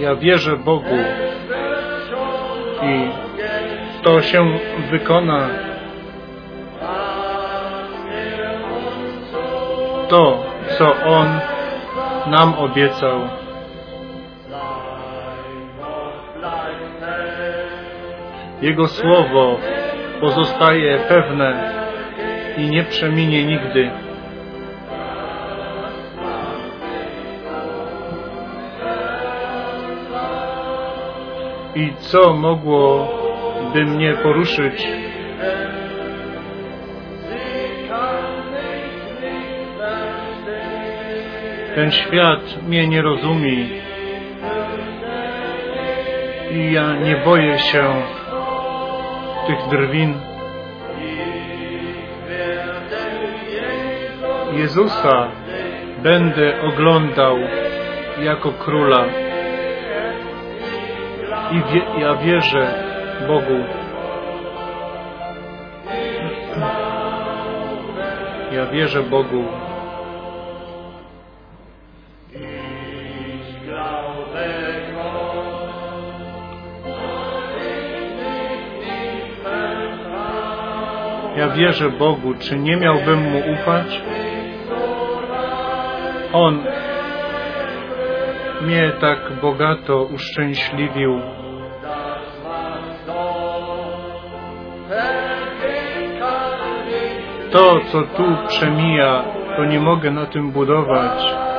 Ja wierzę Bogu i to się wykona. To, co On nam obiecał. Jego słowo pozostaje pewne i nie przeminie nigdy. I co mogłoby mnie poruszyć? Ten świat mnie nie rozumie i ja nie boję się tych drwin. Jezusa będę oglądał jako króla i wie, ja wierzę Bogu. Ja wierzę Bogu. Ja wierzę Bogu. Czy nie miałbym Mu ufać? On mnie tak bogato uszczęśliwił. Co tu przemija, to nie mogę na tym budować.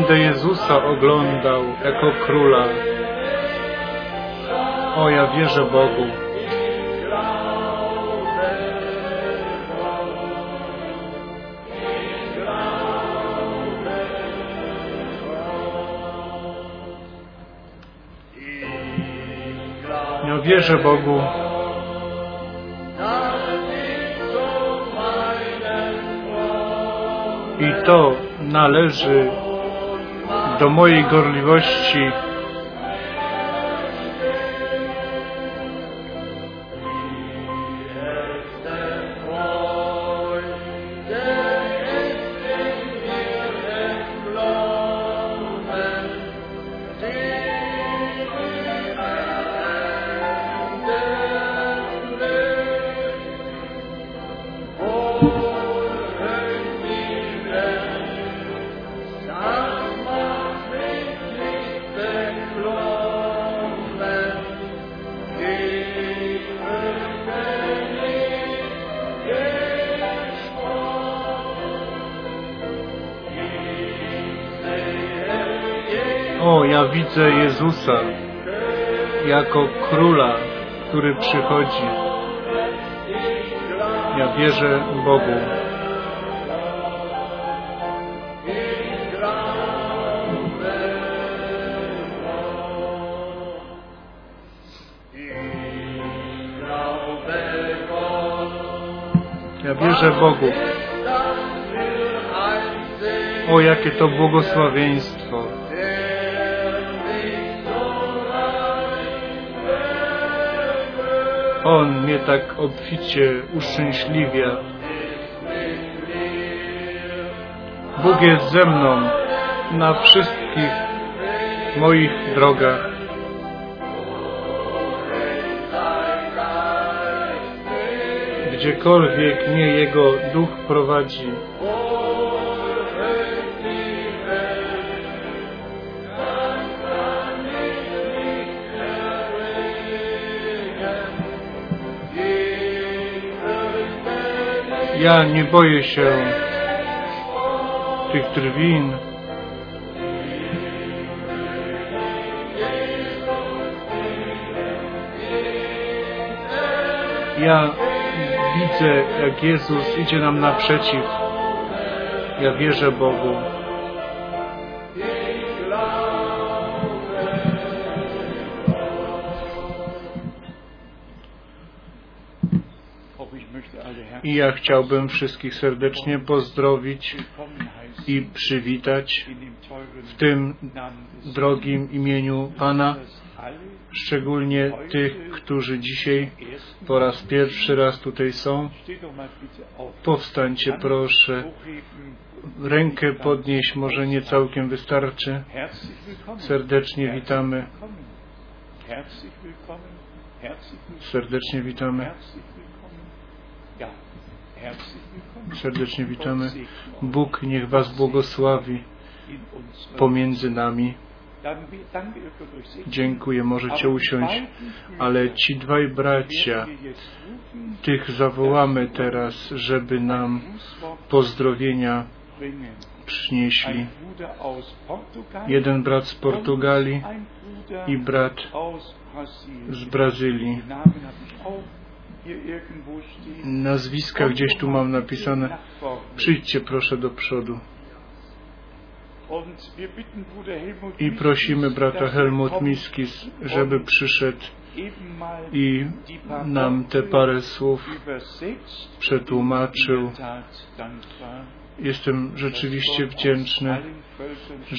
Będę Jezusa oglądał jako króla. O, ja wierzę Bogu. Ja wierzę Bogu. I to należy do mojej gorliwości. Jezusa jako króla, który przychodzi. Ja wierzę Bogu. Ja wierzę Bogu. O, jakie to błogosławieństwo. On mnie tak obficie uszczęśliwia. Bóg jest ze mną na wszystkich moich drogach. Gdziekolwiek mnie Jego duch prowadzi. Ja nie boję się tych drwin. Ja widzę, jak Jezus idzie nam naprzeciw. Ja wierzę Bogu. I ja chciałbym wszystkich serdecznie pozdrowić i przywitać w tym drogim imieniu Pana, szczególnie tych, którzy dzisiaj po raz pierwszy raz tutaj są. Powstańcie proszę. Rękę podnieść może nie całkiem wystarczy. Serdecznie witamy. Serdecznie witamy. Serdecznie witamy. Bóg niech Was błogosławi pomiędzy nami. Dziękuję, możecie usiąść. Ale ci dwaj bracia, tych zawołamy teraz, żeby nam pozdrowienia przynieśli. Jeden brat z Portugalii i brat z Brazylii. Nazwiska gdzieś tu mam napisane. Przyjdźcie proszę do przodu. I prosimy brata Helmut Miskis, żeby przyszedł i nam te parę słów przetłumaczył. Jestem rzeczywiście wdzięczny,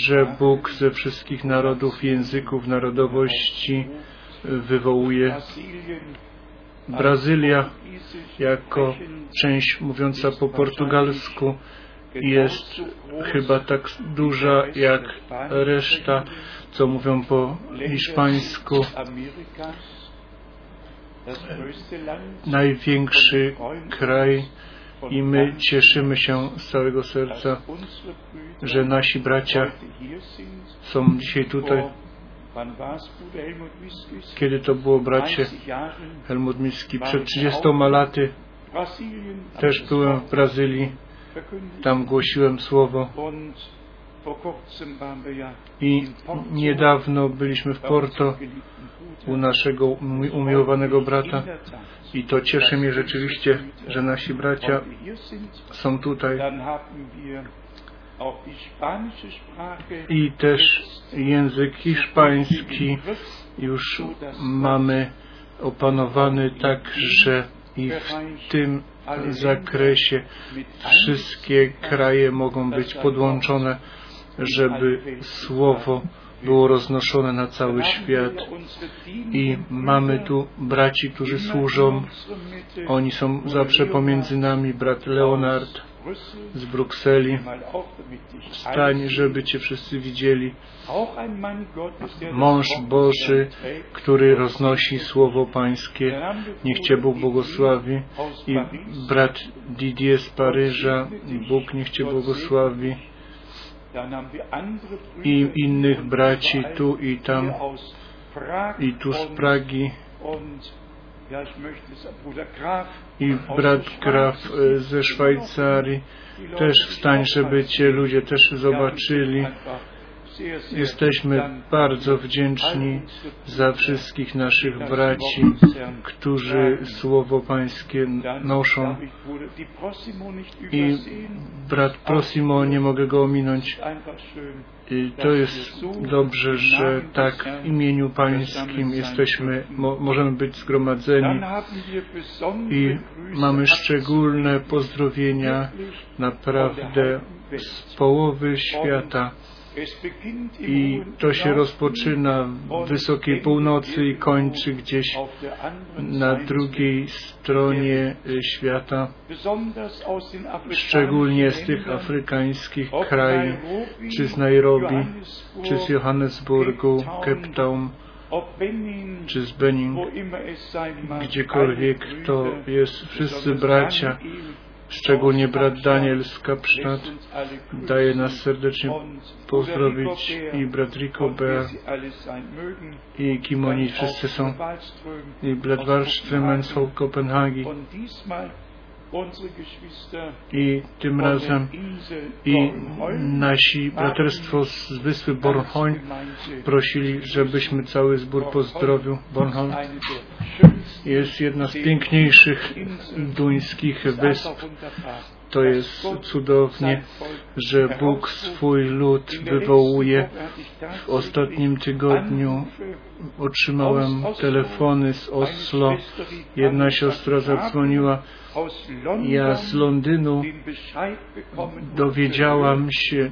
że Bóg ze wszystkich narodów, języków, narodowości wywołuje Brazylia jako część mówiąca po portugalsku jest chyba tak duża jak reszta, co mówią po hiszpańsku. Największy kraj i my cieszymy się z całego serca, że nasi bracia są dzisiaj tutaj. Kiedy to było, bracie Helmut Miski? Przed 30 laty też byłem w Brazylii. Tam głosiłem słowo. I niedawno byliśmy w Porto u naszego umiłowanego brata. I to cieszy mnie rzeczywiście, że nasi bracia są tutaj. I też język hiszpański już mamy opanowany tak, że i w tym zakresie wszystkie kraje mogą być podłączone, żeby słowo było roznoszone na cały świat. I mamy tu braci, którzy służą. Oni są zawsze pomiędzy nami. Brat Leonard z Brukseli. Wstań, żeby Cię wszyscy widzieli. Mąż Boży, który roznosi Słowo Pańskie. Niech Cię Bóg błogosławi. I brat Didier z Paryża. Bóg niech Cię błogosławi i innych braci tu i tam i tu z Pragi i brat Graf ze Szwajcarii też wstań, żeby Cię ludzie też zobaczyli. Jesteśmy bardzo wdzięczni za wszystkich naszych braci, którzy Słowo Pańskie noszą. I brat Prosimo, nie mogę go ominąć. I to jest dobrze, że tak w imieniu Pańskim jesteśmy, mo możemy być zgromadzeni i mamy szczególne pozdrowienia naprawdę z połowy świata. I to się rozpoczyna w wysokiej północy i kończy gdzieś na drugiej stronie świata, szczególnie z tych afrykańskich krajów, czy z Nairobi, czy z Johannesburgu, Cape Town, czy z Benin, gdziekolwiek to jest, wszyscy bracia, szczególnie brat Daniel z Kapsztad daje nas serdecznie pozdrowić i brat Rico Bea i kim oni wszyscy są. I brat Wallström z Kopenhagi i tym razem i nasi braterstwo z wyspy Bornholm prosili, żebyśmy cały zbór pozdrowił. Bornholm. Jest jedna z piękniejszych duńskich wysp To jest cudownie, że Bóg swój lud wywołuje. W ostatnim tygodniu otrzymałem telefony z Oslo. Jedna siostra zadzwoniła. Ja z Londynu dowiedziałam się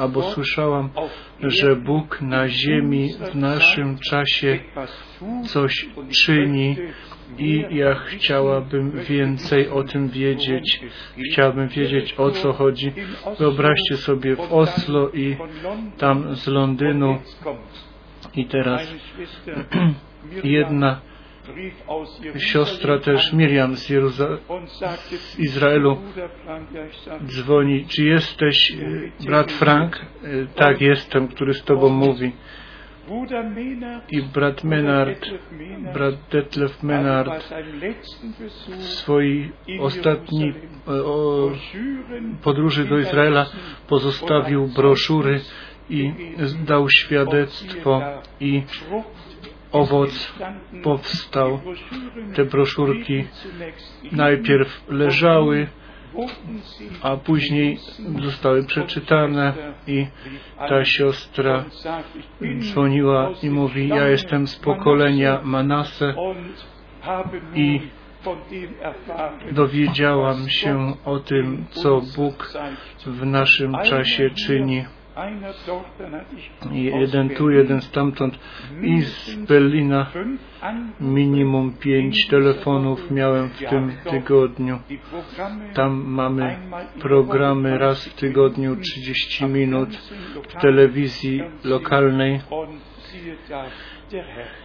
albo słyszałam, że Bóg na ziemi w naszym czasie coś czyni i ja chciałabym więcej o tym wiedzieć. Chciałabym wiedzieć o co chodzi. Wyobraźcie sobie w Oslo i tam z Londynu i teraz jedna siostra też Miriam z, Jeruza- z Izraelu dzwoni. Czy jesteś e, brat Frank? E, Tak, jestem, który z Tobą mówi. I brat Menard, brat Detlef Menard w swojej ostatniej o, podróży do Izraela pozostawił broszury i dał świadectwo i owoc powstał. Te broszurki najpierw leżały, a później zostały przeczytane i ta siostra dzwoniła i mówi, ja jestem z pokolenia Manase i dowiedziałam się o tym, co Bóg w naszym czasie czyni. Jeden tu, jeden stamtąd i z Berlina minimum pięć telefonów miałem w tym tygodniu. Tam mamy programy raz w tygodniu 30 minut w telewizji lokalnej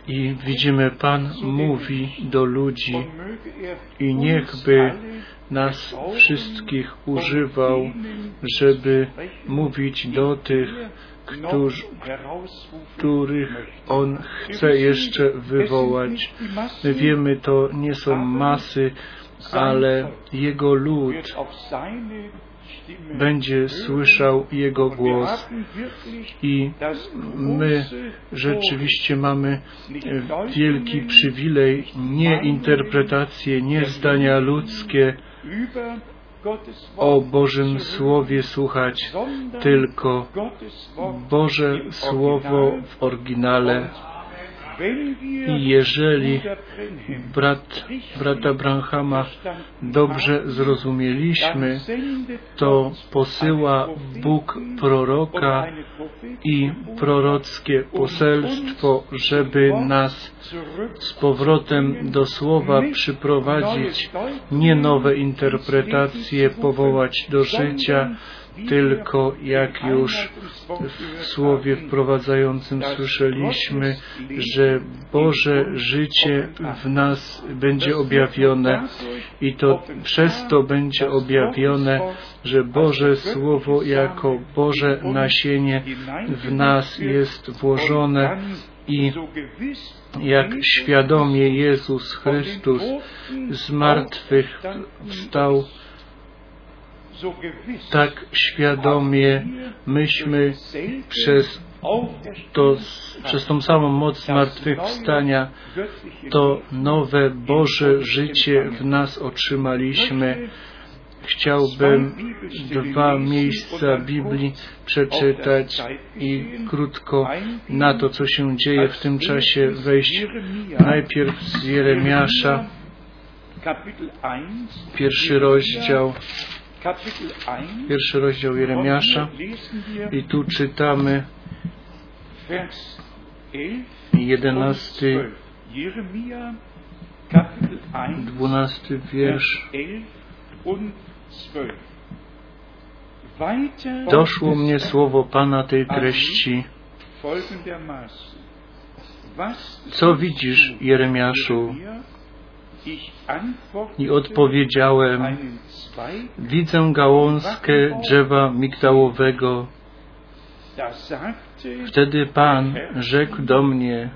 i widzimy, Pan mówi do ludzi i niechby nas wszystkich używał, żeby mówić do tych, którzy, których On chce jeszcze wywołać. My wiemy, to nie są masy, ale Jego lud będzie słyszał Jego głos. I my rzeczywiście mamy wielki przywilej, nie interpretacje, nie zdania ludzkie o Bożym Słowie słuchać, tylko Boże Słowo w oryginale jeżeli brat, brata Branhama dobrze zrozumieliśmy, to posyła Bóg proroka i prorockie poselstwo, żeby nas z powrotem do słowa przyprowadzić, nie nowe interpretacje powołać do życia, tylko jak już w słowie wprowadzającym słyszeliśmy, że Boże życie w nas będzie objawione i to przez to będzie objawione, że Boże Słowo jako Boże nasienie w nas jest włożone i jak świadomie Jezus Chrystus z martwych wstał, tak świadomie myśmy przez, to, przez tą samą moc zmartwychwstania to nowe Boże życie w nas otrzymaliśmy. Chciałbym dwa miejsca Biblii przeczytać i krótko na to, co się dzieje w tym czasie wejść. Najpierw z Jeremiasza, pierwszy rozdział, pierwszy rozdział Jeremiasza. I tu czytamy jedenasty, dwunasty wiersz. Doszło mnie słowo Pana tej treści. Co widzisz, Jeremiaszu? I odpowiedziałem, widzę gałązkę drzewa migdałowego. Wtedy Pan rzekł do mnie,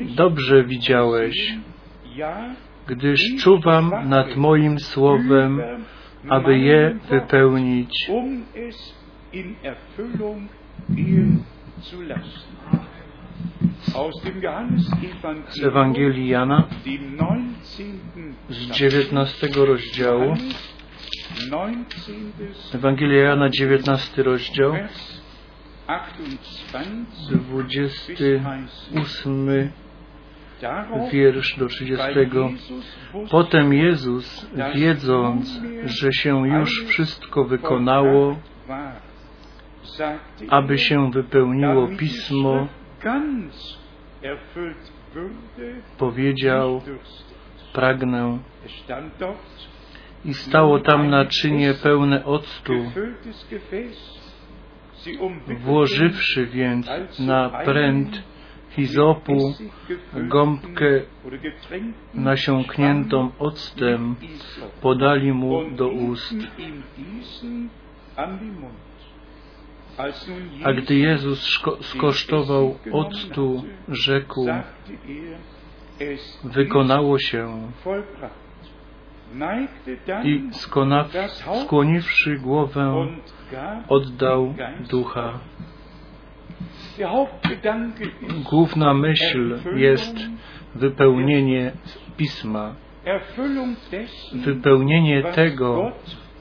dobrze widziałeś, gdyż czuwam nad moim słowem, aby je wypełnić. Z Ewangelii Jana z 19 rozdziału Ewangelia Jana, 19 rozdział, Vers 28. 28 Darauf, wiersz do weil 30. Jesus wusste, Potem Jezus, wiedząc, że się już wszystko wykonało, aby er, się wypełniło pismo, Powiedział, pragnę. I stało tam naczynie pełne octu, włożywszy więc na pręt hizopu gąbkę nasiąkniętą octem, podali mu do ust. A gdy Jezus skosztował octu, rzekł, wykonało się. I skonaw, skłoniwszy głowę, oddał ducha. Główna myśl jest wypełnienie pisma, wypełnienie tego,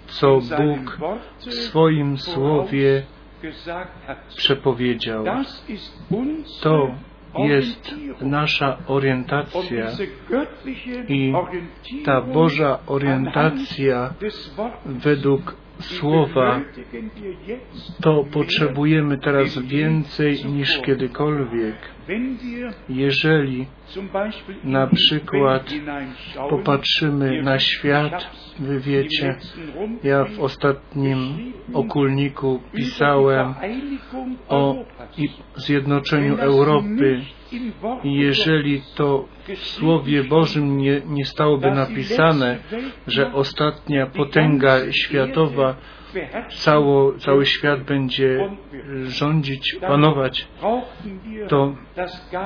co Bóg w swoim słowie. Przepowiedział. To jest nasza orientacja i ta Boża orientacja według Słowa to potrzebujemy teraz więcej niż kiedykolwiek. Jeżeli na przykład popatrzymy na świat, wy wiecie, ja w ostatnim okulniku pisałem o zjednoczeniu Europy. jeżeli to w Słowie Bożym nie, nie stałoby napisane, że ostatnia potęga światowa cało, cały świat będzie rządzić, panować, to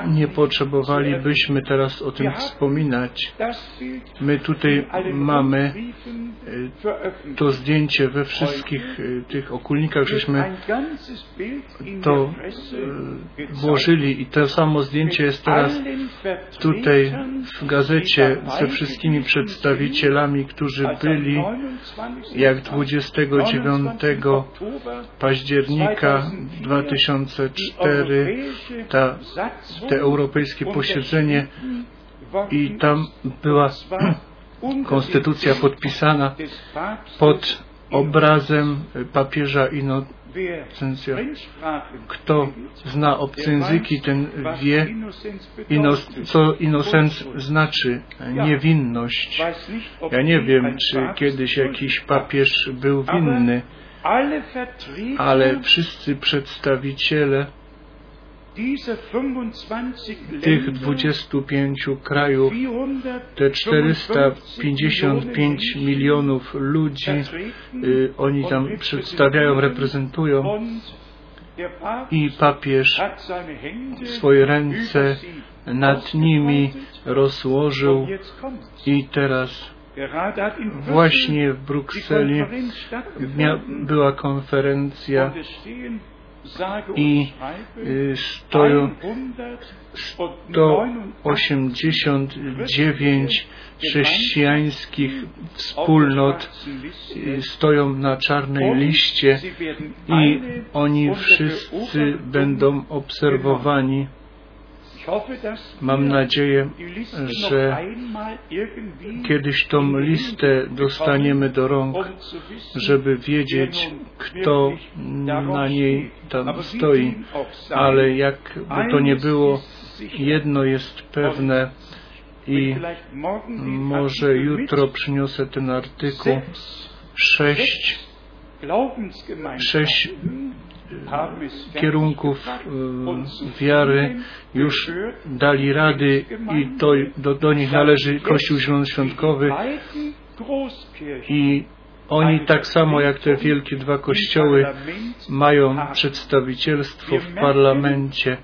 nie potrzebowalibyśmy teraz o tym wspominać. My tutaj mamy e, to zdjęcie we wszystkich e, tych okulnikach, żeśmy to e, włożyli i to samo zdjęcie jest teraz tutaj w gazecie ze wszystkimi przedstawicielami, którzy byli jak 29 października 2004 ta, te europejskie posiedzenie i tam była konstytucja podpisana pod obrazem papieża Kto zna obce języki, ten wie, co innocence znaczy, niewinność. Ja nie wiem, czy kiedyś jakiś papież był winny, ale wszyscy przedstawiciele tych 25 krajów, te 455 milionów ludzi, y, oni tam przedstawiają, reprezentują. I papież swoje ręce nad nimi rozłożył. I teraz właśnie w Brukseli była konferencja i y, stoją 189 chrześcijańskich wspólnot y, stoją na czarnej liście i oni wszyscy będą obserwowani. Mam nadzieję, że kiedyś tą listę dostaniemy do rąk, żeby wiedzieć, kto na niej tam stoi. Ale jakby to nie było, jedno jest pewne i może jutro przyniosę ten artykuł. Sześć, sześć kierunków y, wiary już dali rady i to, do, do nich należy Kościół Zielonoświątkowy i oni tak samo jak te wielkie dwa kościoły mają przedstawicielstwo w parlamencie.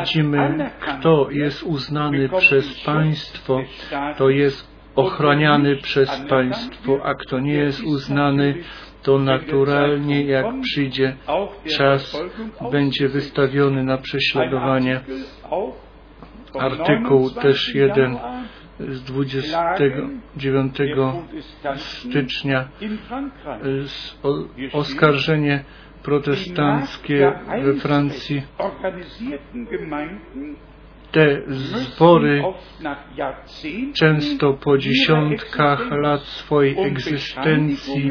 Widzimy, kto jest uznany przez państwo, to jest ochraniany przez państwo, a kto nie jest uznany, to naturalnie jak przyjdzie czas, będzie wystawiony na prześladowanie. Artykuł też jeden z 29 der Protestanten stycznia oskarżenie protestanckie we Francji. Te zbory często po dziesiątkach lat swojej egzystencji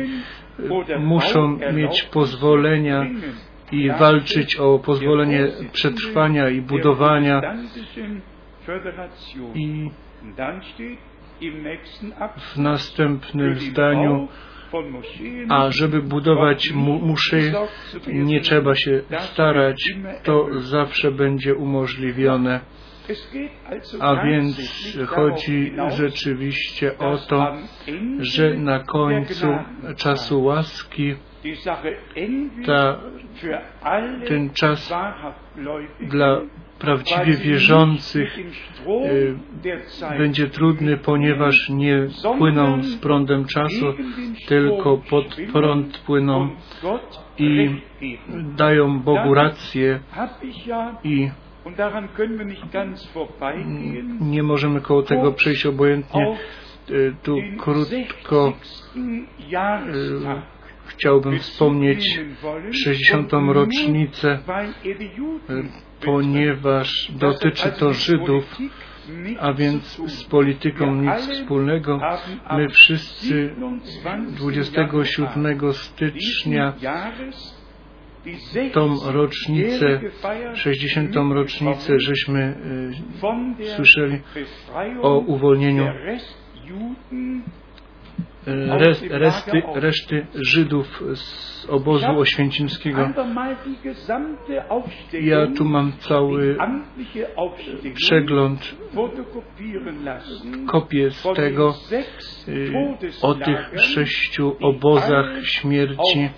muszą mieć pozwolenia i walczyć o pozwolenie przetrwania i budowania i w następnym zdaniu a żeby budować mu, muszy, nie trzeba się starać, to zawsze będzie umożliwione. A więc chodzi rzeczywiście o to, że na końcu czasu łaski ta, ten czas dla prawdziwie wierzących y, będzie trudny, ponieważ nie płyną z prądem czasu, tylko pod prąd płyną i dają Bogu rację i nie możemy koło tego przejść obojętnie. Y, Tu krótko 60. Jahrestag chciałbym wspomnieć beziehen wollen, 60. und nur, rocznicę, y, ponieważ dotyczy to Żydów, a więc z polityką nic wspólnego. My wszyscy 27. 27 stycznia tą 60 rocznicę, 60. rocznicę, żeśmy der słyszeli o uwolnieniu der Restjuden y, res, resty, reszty Żydów z obozu oświęcimskiego. Ja tu mam cały przegląd, kopię z tego, y, o tych sześciu obozach śmierci,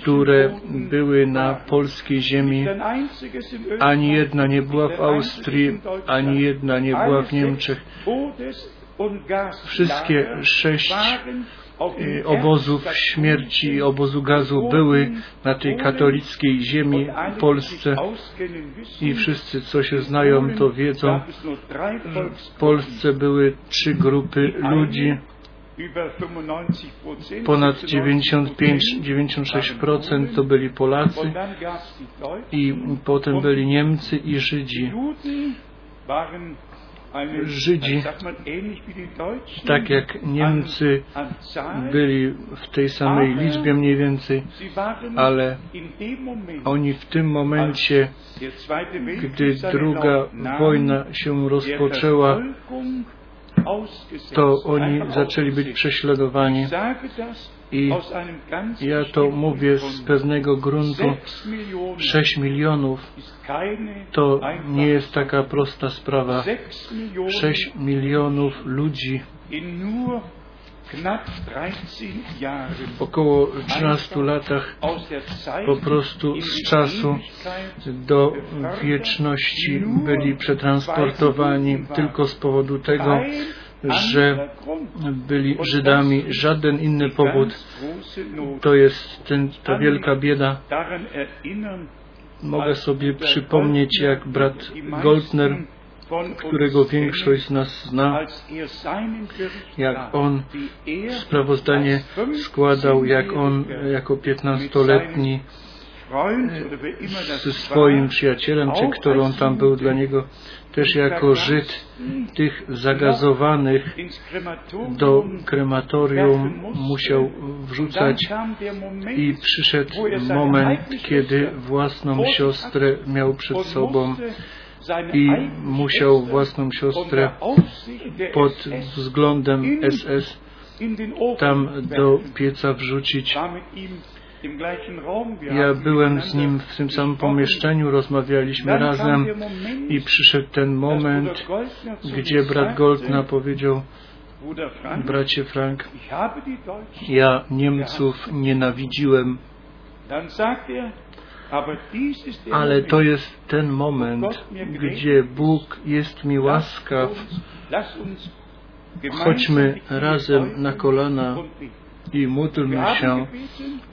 które były na polskiej ziemi. Ani jedna nie była w Austrii, ani jedna nie była w Niemczech. Wszystkie sześć y, obozów śmierci i obozu gazu były na tej katolickiej ziemi w Polsce i wszyscy, co się znają, to wiedzą, w Polsce były trzy grupy ludzi, über 95%, ponad 96% 95-96% to byli Polacy i potem byli Niemcy i Żydzi. Żydzi, Tak jak Niemcy byli w tej samej liczbie mniej więcej, ale oni w tym momencie, gdy druga wojna się rozpoczęła, to oni zaczęli być prześladowani. I ja to mówię z pewnego gruntu. Sechs Millionen 6 milionów to nie jest taka prosta sprawa. Sechs Millionen 6 milionów ludzi in nur knapp 13 Jahren około 13 latach po prostu z czasu do wieczności byli przetransportowani tylko z powodu tego, że byli Żydami. Żaden inny powód to jest ten, ta wielka bieda. Mogę sobie przypomnieć, jak brat Goldner, którego większość z nas zna, jak on sprawozdanie składał, jak on 15-Jähriger jako 15-letni Das ze swoim przyjacielem, czy który on tam był dla niego, też jako Żyd, tych zagazowanych do krematorium musiał wrzucać i przyszedł moment, kiedy własną siostrę miał przed sobą i musiał własną siostrę pod SS wzglądem SS tam do pieca wrzucić. Ja byłem z nim w tym samym pomieszczeniu, rozmawialiśmy razem i przyszedł ten moment, gdzie brat Goldna powiedział, bracie Frank, ja Niemców nienawidziłem, er, ale to jest ten moment, gdzie Bóg jest mi łaskaw. Chodźmy razem na kolana. I módlmy się.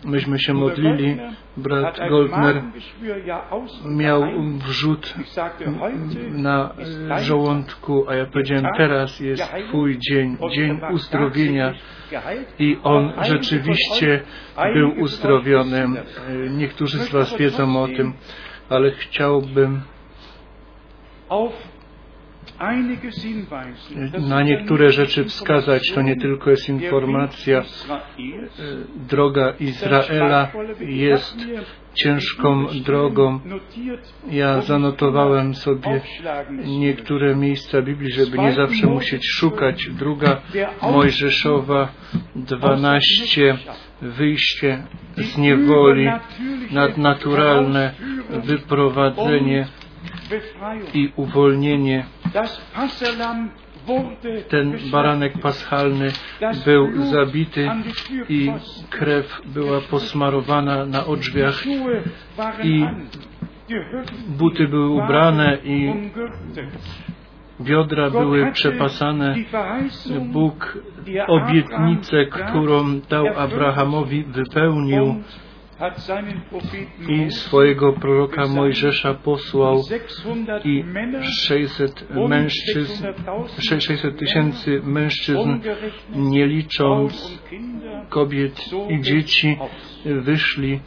Myśmy się modlili. Brat Goldner miał wrzut na żołądku, a ja powiedziałem, teraz jest Twój dzień, dzień uzdrowienia. I on rzeczywiście był. E, Niektórzy z Was wiedzą o tym, ale chciałbym na ist ja niektóre rzeczy wskazać. To nie tylko jest informacja. E, Droga Izraela jest ciężką drogą. Ja zanotowałem sobie niektóre miejsca Biblii, żeby nie zawsze musieć szukać. Druga Mojżeszowa 12, wyjście z niewoli, nadnaturalne wyprowadzenie i uwolnienie. Ten baranek paschalny był zabity i krew była posmarowana na odrzwiach i buty były ubrane i biodra były przepasane. Bóg obietnicę, którą dał Abrahamowi, wypełnił i swojego proroka Mojżesza posłał i 600 mężczyzn, 600 tysięcy mężczyzn, nie licząc kobiet i dzieci, wyszli.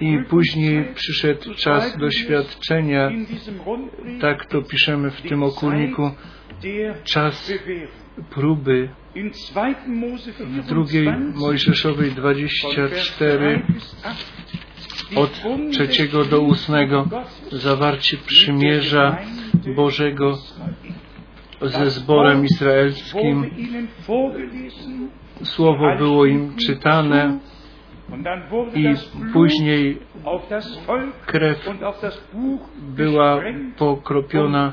I później przyszedł czas doświadczenia, tak to piszemy w tym okulniku, czas próby w drugiej Mojżeszowej 24 od trzeciego do ósmego zawarcie przymierza Bożego ze zborem izraelskim. Słowo było im czytane i później krew była pokropiona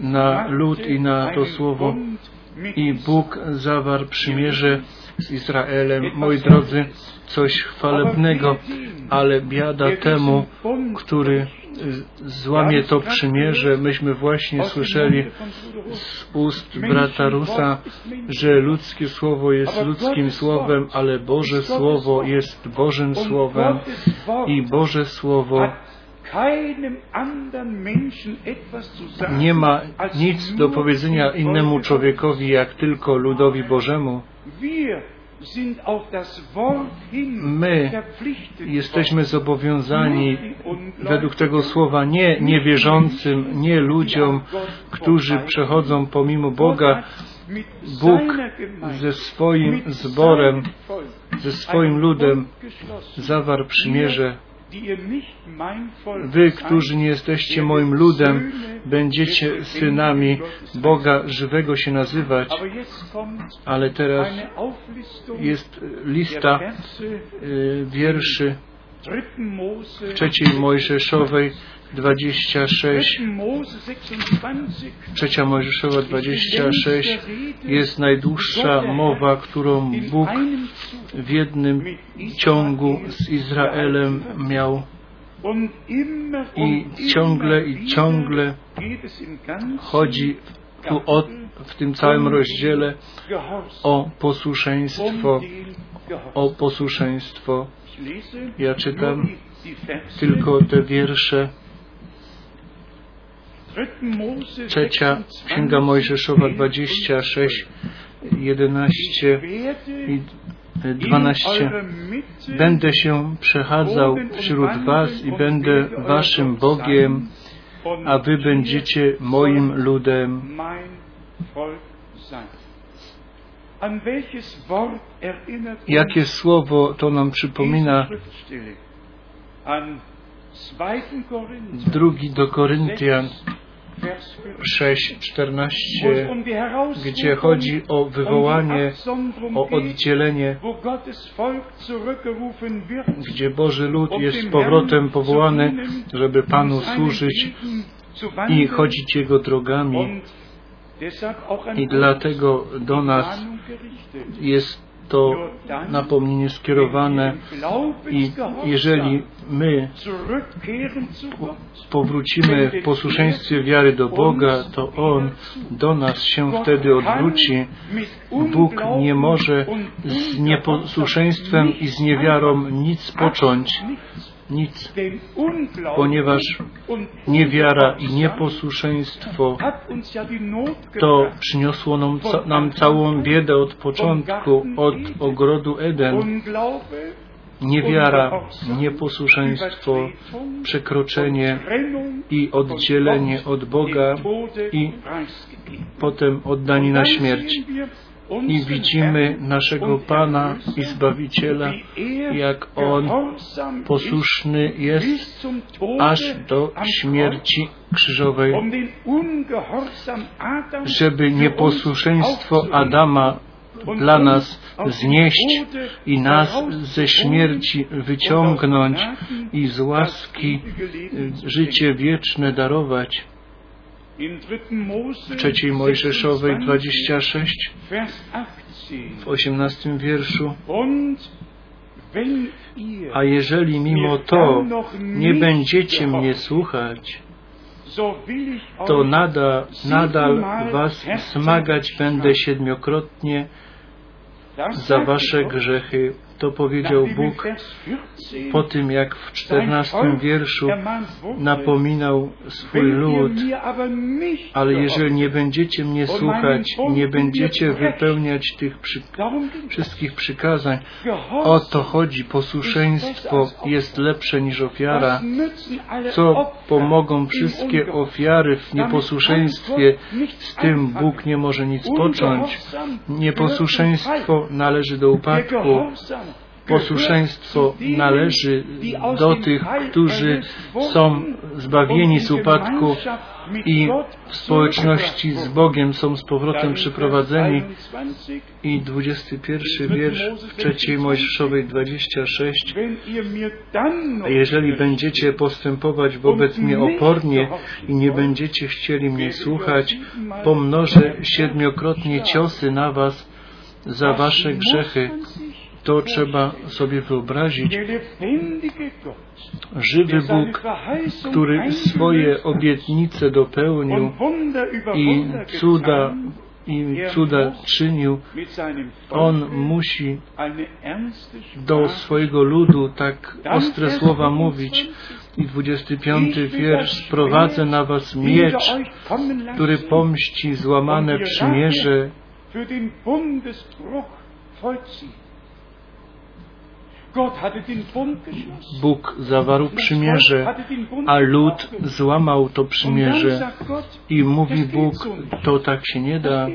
na lud i na to słowo i Bóg zawarł przymierze z Izraelem. Moi drodzy, coś chwalebnego, ale biada temu, który złamie to przymierze. Myśmy właśnie słyszeli z ust brata Rusa, że ludzkie słowo jest ludzkim słowem, ale Boże Słowo jest Bożym Słowem i Boże Słowo nie ma nic do powiedzenia innemu człowiekowi, jak tylko ludowi Bożemu. My jesteśmy zobowiązani według tego słowa nie niewierzącym, nie ludziom, którzy przechodzą pomimo Boga. Bóg ze swoim zborem, ze swoim ludem zawarł przymierze Wy, którzy nie jesteście moim ludem, będziecie synami Boga żywego się nazywać. Ale teraz jest lista y, wierszy w trzeciej Mojżeszowej 26, trzecia Mojżeszowa 26 jest najdłuższa mowa, którą Bóg w jednym ciągu z Izraelem miał. I ciągle i ciągle chodzi tu o, w tym całym rozdziale o posłuszeństwo, o posłuszeństwo. Ja czytam tylko te wiersze. Trzecia Księga Mojżeszowa 26, 11 i 12. Będę się przechadzał wśród Was i będę Waszym Bogiem, a Wy będziecie moim ludem. Jakie słowo to nam przypomina? Drugi do Koryntian 6:14, gdzie chodzi o wywołanie, o oddzielenie, gdzie Boży lud jest z powrotem powołany, żeby Panu służyć i chodzić Jego drogami. I dlatego do nas jest to napomnienie skierowane i jeżeli my powrócimy w posłuszeństwie wiary do Boga, to On do nas się wtedy odwróci. Bóg nie może z nieposłuszeństwem i z niewiarą nic począć, nic, ponieważ niewiara i nieposłuszeństwo to przyniosło nam, nam całą biedę od początku, od ogrodu Eden. Niewiara, nieposłuszeństwo, przekroczenie i oddzielenie od Boga i potem oddani na śmierć i widzimy naszego Pana i Zbawiciela, jak On posłuszny jest aż do śmierci krzyżowej, żeby nieposłuszeństwo Adama dla nas znieść i nas ze śmierci wyciągnąć i z łaski życie wieczne darować. W trzeciej Mojżeszowej 26 w 18 wierszu a jeżeli mimo to nie będziecie mnie słuchać, to nadal, nadal was smagać będę siedmiokrotnie za wasze grzechy. To powiedział Bóg po tym, jak w czternastym wierszu napominał swój lud, ale jeżeli nie będziecie mnie słuchać, nie będziecie wypełniać tych przy... wszystkich przykazań, o to chodzi, posłuszeństwo jest lepsze niż ofiara. Co pomogą wszystkie ofiary w nieposłuszeństwie, z tym Bóg nie może nic począć. Nieposłuszeństwo należy do upadku. Posłuszeństwo należy do tych, którzy są zbawieni z upadku i w społeczności z Bogiem są z powrotem przyprowadzeni. I 21 wiersz w trzeciej Mojżeszowej 26. A jeżeli będziecie postępować wobec mnie opornie i nie będziecie chcieli mnie słuchać, pomnożę siedmiokrotnie ciosy na was za wasze grzechy to trzeba sobie wyobrazić. Żywy Bóg, który swoje obietnice dopełnił i cuda i cuda czynił, On musi do swojego ludu tak ostre słowa mówić. I 25 wiersz, sprowadzę na was miecz, który pomści złamane przymierze Bóg zawarł przymierze, a lud złamał to przymierze. I mówi Bóg, to tak się nie da.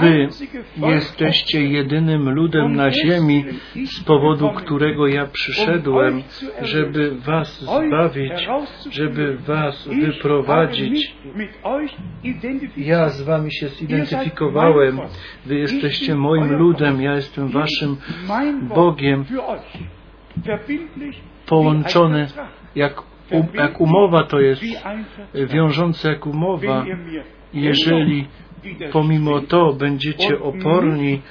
Wy jesteście jedynym ludem na ziemi, z powodu którego ja przyszedłem, żeby was zbawić, żeby was wyprowadzić. Ja z wami się zidentyfikowałem. Wy jesteście moim ludem, ja jestem waszym Bogiem. Połączony jak, um, jak umowa to jest, wiążące jak umowa. Jeżeli pomimo to będziecie oporni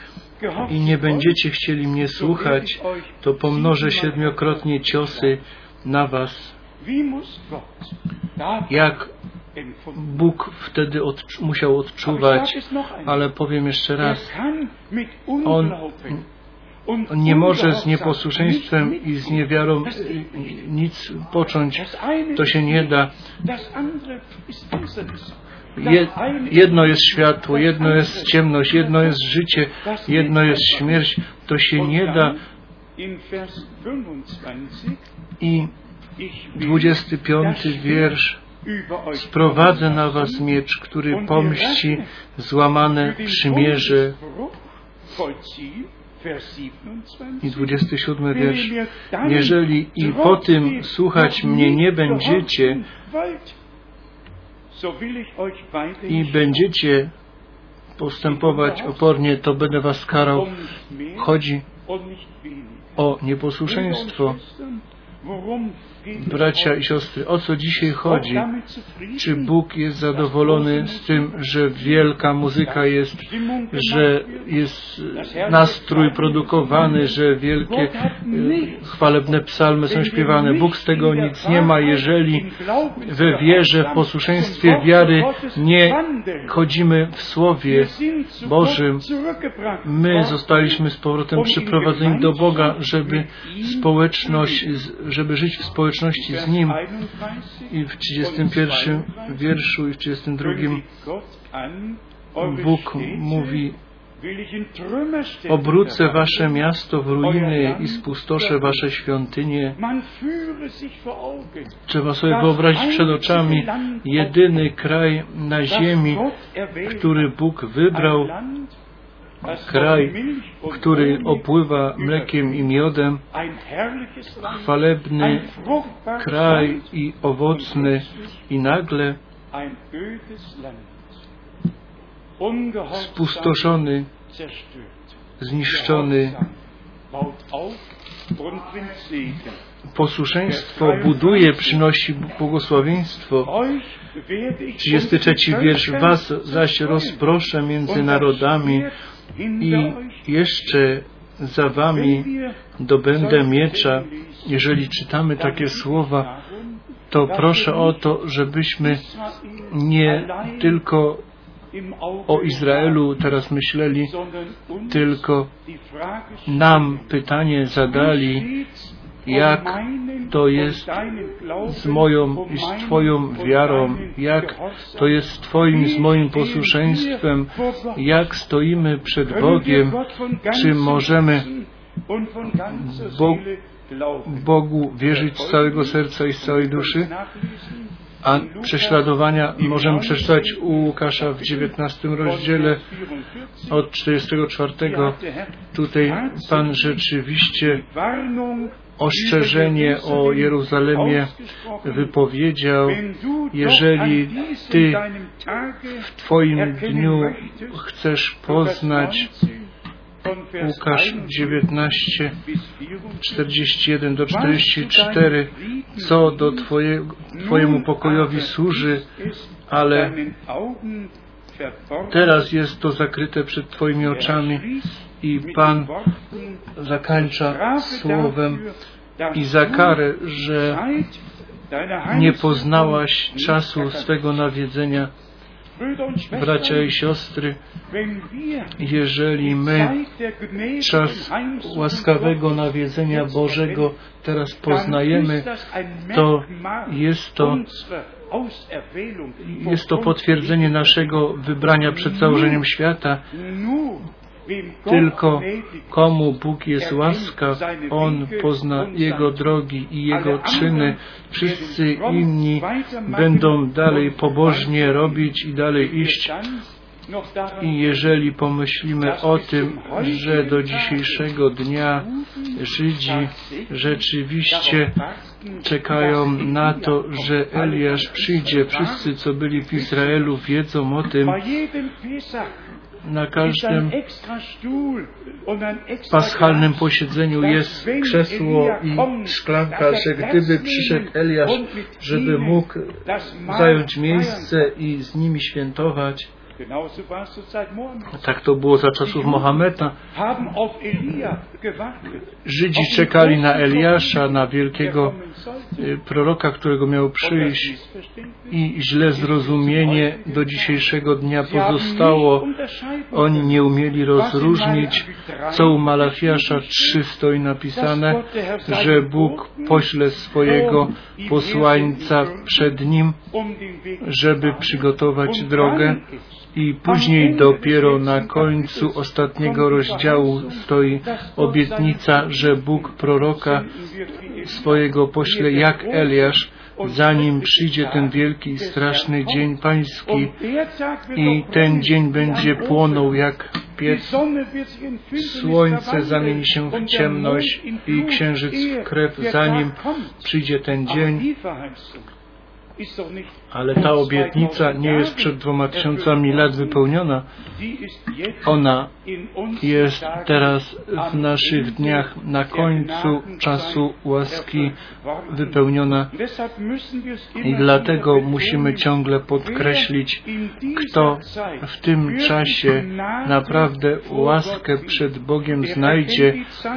i nie będziecie chcieli mnie słuchać, to pomnożę siedmiokrotnie ciosy na was. Jak Bóg wtedy odczu musiał odczuwać, ale powiem jeszcze raz, On nie może z nieposłuszeństwem i z niewiarą nic począć. To się nie da. Jedno jest światło, jedno jest ciemność, jedno jest życie, jedno jest śmierć. To się nie da. I 25 wiersz. Sprowadzę na was miecz, który pomści złamane przymierze. I 27 wiersz. Jeżeli i po tym słuchać mnie nie będziecie, i będziecie postępować opornie, to będę was karał. Chodzi o nieposłuszeństwo. Bracia i siostry, o co dzisiaj chodzi? Czy Bóg jest zadowolony z tym, że wielka muzyka jest, że jest nastrój produkowany, że wielkie e, chwalebne psalmy są śpiewane? Bóg z tego nic nie ma, jeżeli we wierze, w posłuszeństwie wiary nie chodzimy w Słowie Bożym. My zostaliśmy z powrotem przyprowadzeni do Boga, żeby społeczność, żeby żyć w społeczności z Nim. I w 31 wierszu i w 32 Bóg mówi Obrócę wasze miasto w ruiny i spustoszę wasze świątynie. Trzeba sobie wyobrazić przed oczami jedyny kraj na ziemi, który Bóg wybrał, kraj, który opływa mlekiem i miodem, chwalebny kraj i owocny i nagle spustoszony, zniszczony. Posłuszeństwo buduje, przynosi błogosławieństwo. 33 wiersz. Was zaś rozproszę między narodami i jeszcze za wami dobędę miecza. Jeżeli czytamy takie słowa, to proszę o to, żebyśmy nie tylko o Izraelu teraz myśleli, tylko nam pytanie zadali, jak to jest z moją i z Twoją wiarą, jak to jest z Twoim z moim posłuszeństwem, jak stoimy przed Bogiem, czy możemy Bo Bogu wierzyć z całego serca i z całej duszy, a prześladowania możemy przeczytać u Łukasza w 19 rozdziale od 44. Tutaj Pan rzeczywiście ostrzeżenie o Jeruzalemie wypowiedział, jeżeli Ty w Twoim dniu chcesz poznać Łukasz 19, 41 do 44, co do twoje, Twojemu pokojowi służy, ale teraz jest to zakryte przed Twoimi oczami i Pan zakończa słowem i za karę, że nie poznałaś czasu swego nawiedzenia bracia i siostry, jeżeli my czas łaskawego nawiedzenia Bożego teraz poznajemy, to jest to jest to potwierdzenie naszego wybrania przed założeniem świata. Tylko komu Bóg jest łaskaw, On pozna Jego drogi i Jego czyny. Wszyscy inni będą dalej pobożnie robić i dalej iść. I jeżeli pomyślimy o tym, że do dzisiejszego dnia Żydzi rzeczywiście czekają na to, że Eliasz przyjdzie, wszyscy, co byli w Izraelu, wiedzą o tym, na każdym paschalnym posiedzeniu jest krzesło i szklanka, że gdyby przyszedł Eliasz, żeby mógł zająć miejsce i z nimi świętować, tak to było za czasów Mohameda. Żydzi czekali na Eliasza, na wielkiego proroka, którego miał przyjść i źle zrozumienie do dzisiejszego dnia pozostało. Oni nie umieli rozróżnić, co u Malachiasza 3 stoi napisane, że Bóg pośle swojego posłańca przed nim, żeby przygotować drogę i później dopiero na końcu ostatniego rozdziału stoi obietnica, że Bóg proroka swojego pośle jak Eliasz, zanim przyjdzie ten wielki i straszny dzień pański i ten dzień będzie płonął jak piec, słońce zamieni się w ciemność i księżyc w krew, zanim przyjdzie ten dzień Ale ta obietnica nie jest przed dwoma tysiącami lat wypełniona. Ona jest teraz w naszych dniach na końcu czasu łaski wypełniona i dlatego musimy ciągle podkreślić, kto w tym czasie naprawdę łaskę przed. Bogiem znajdzie.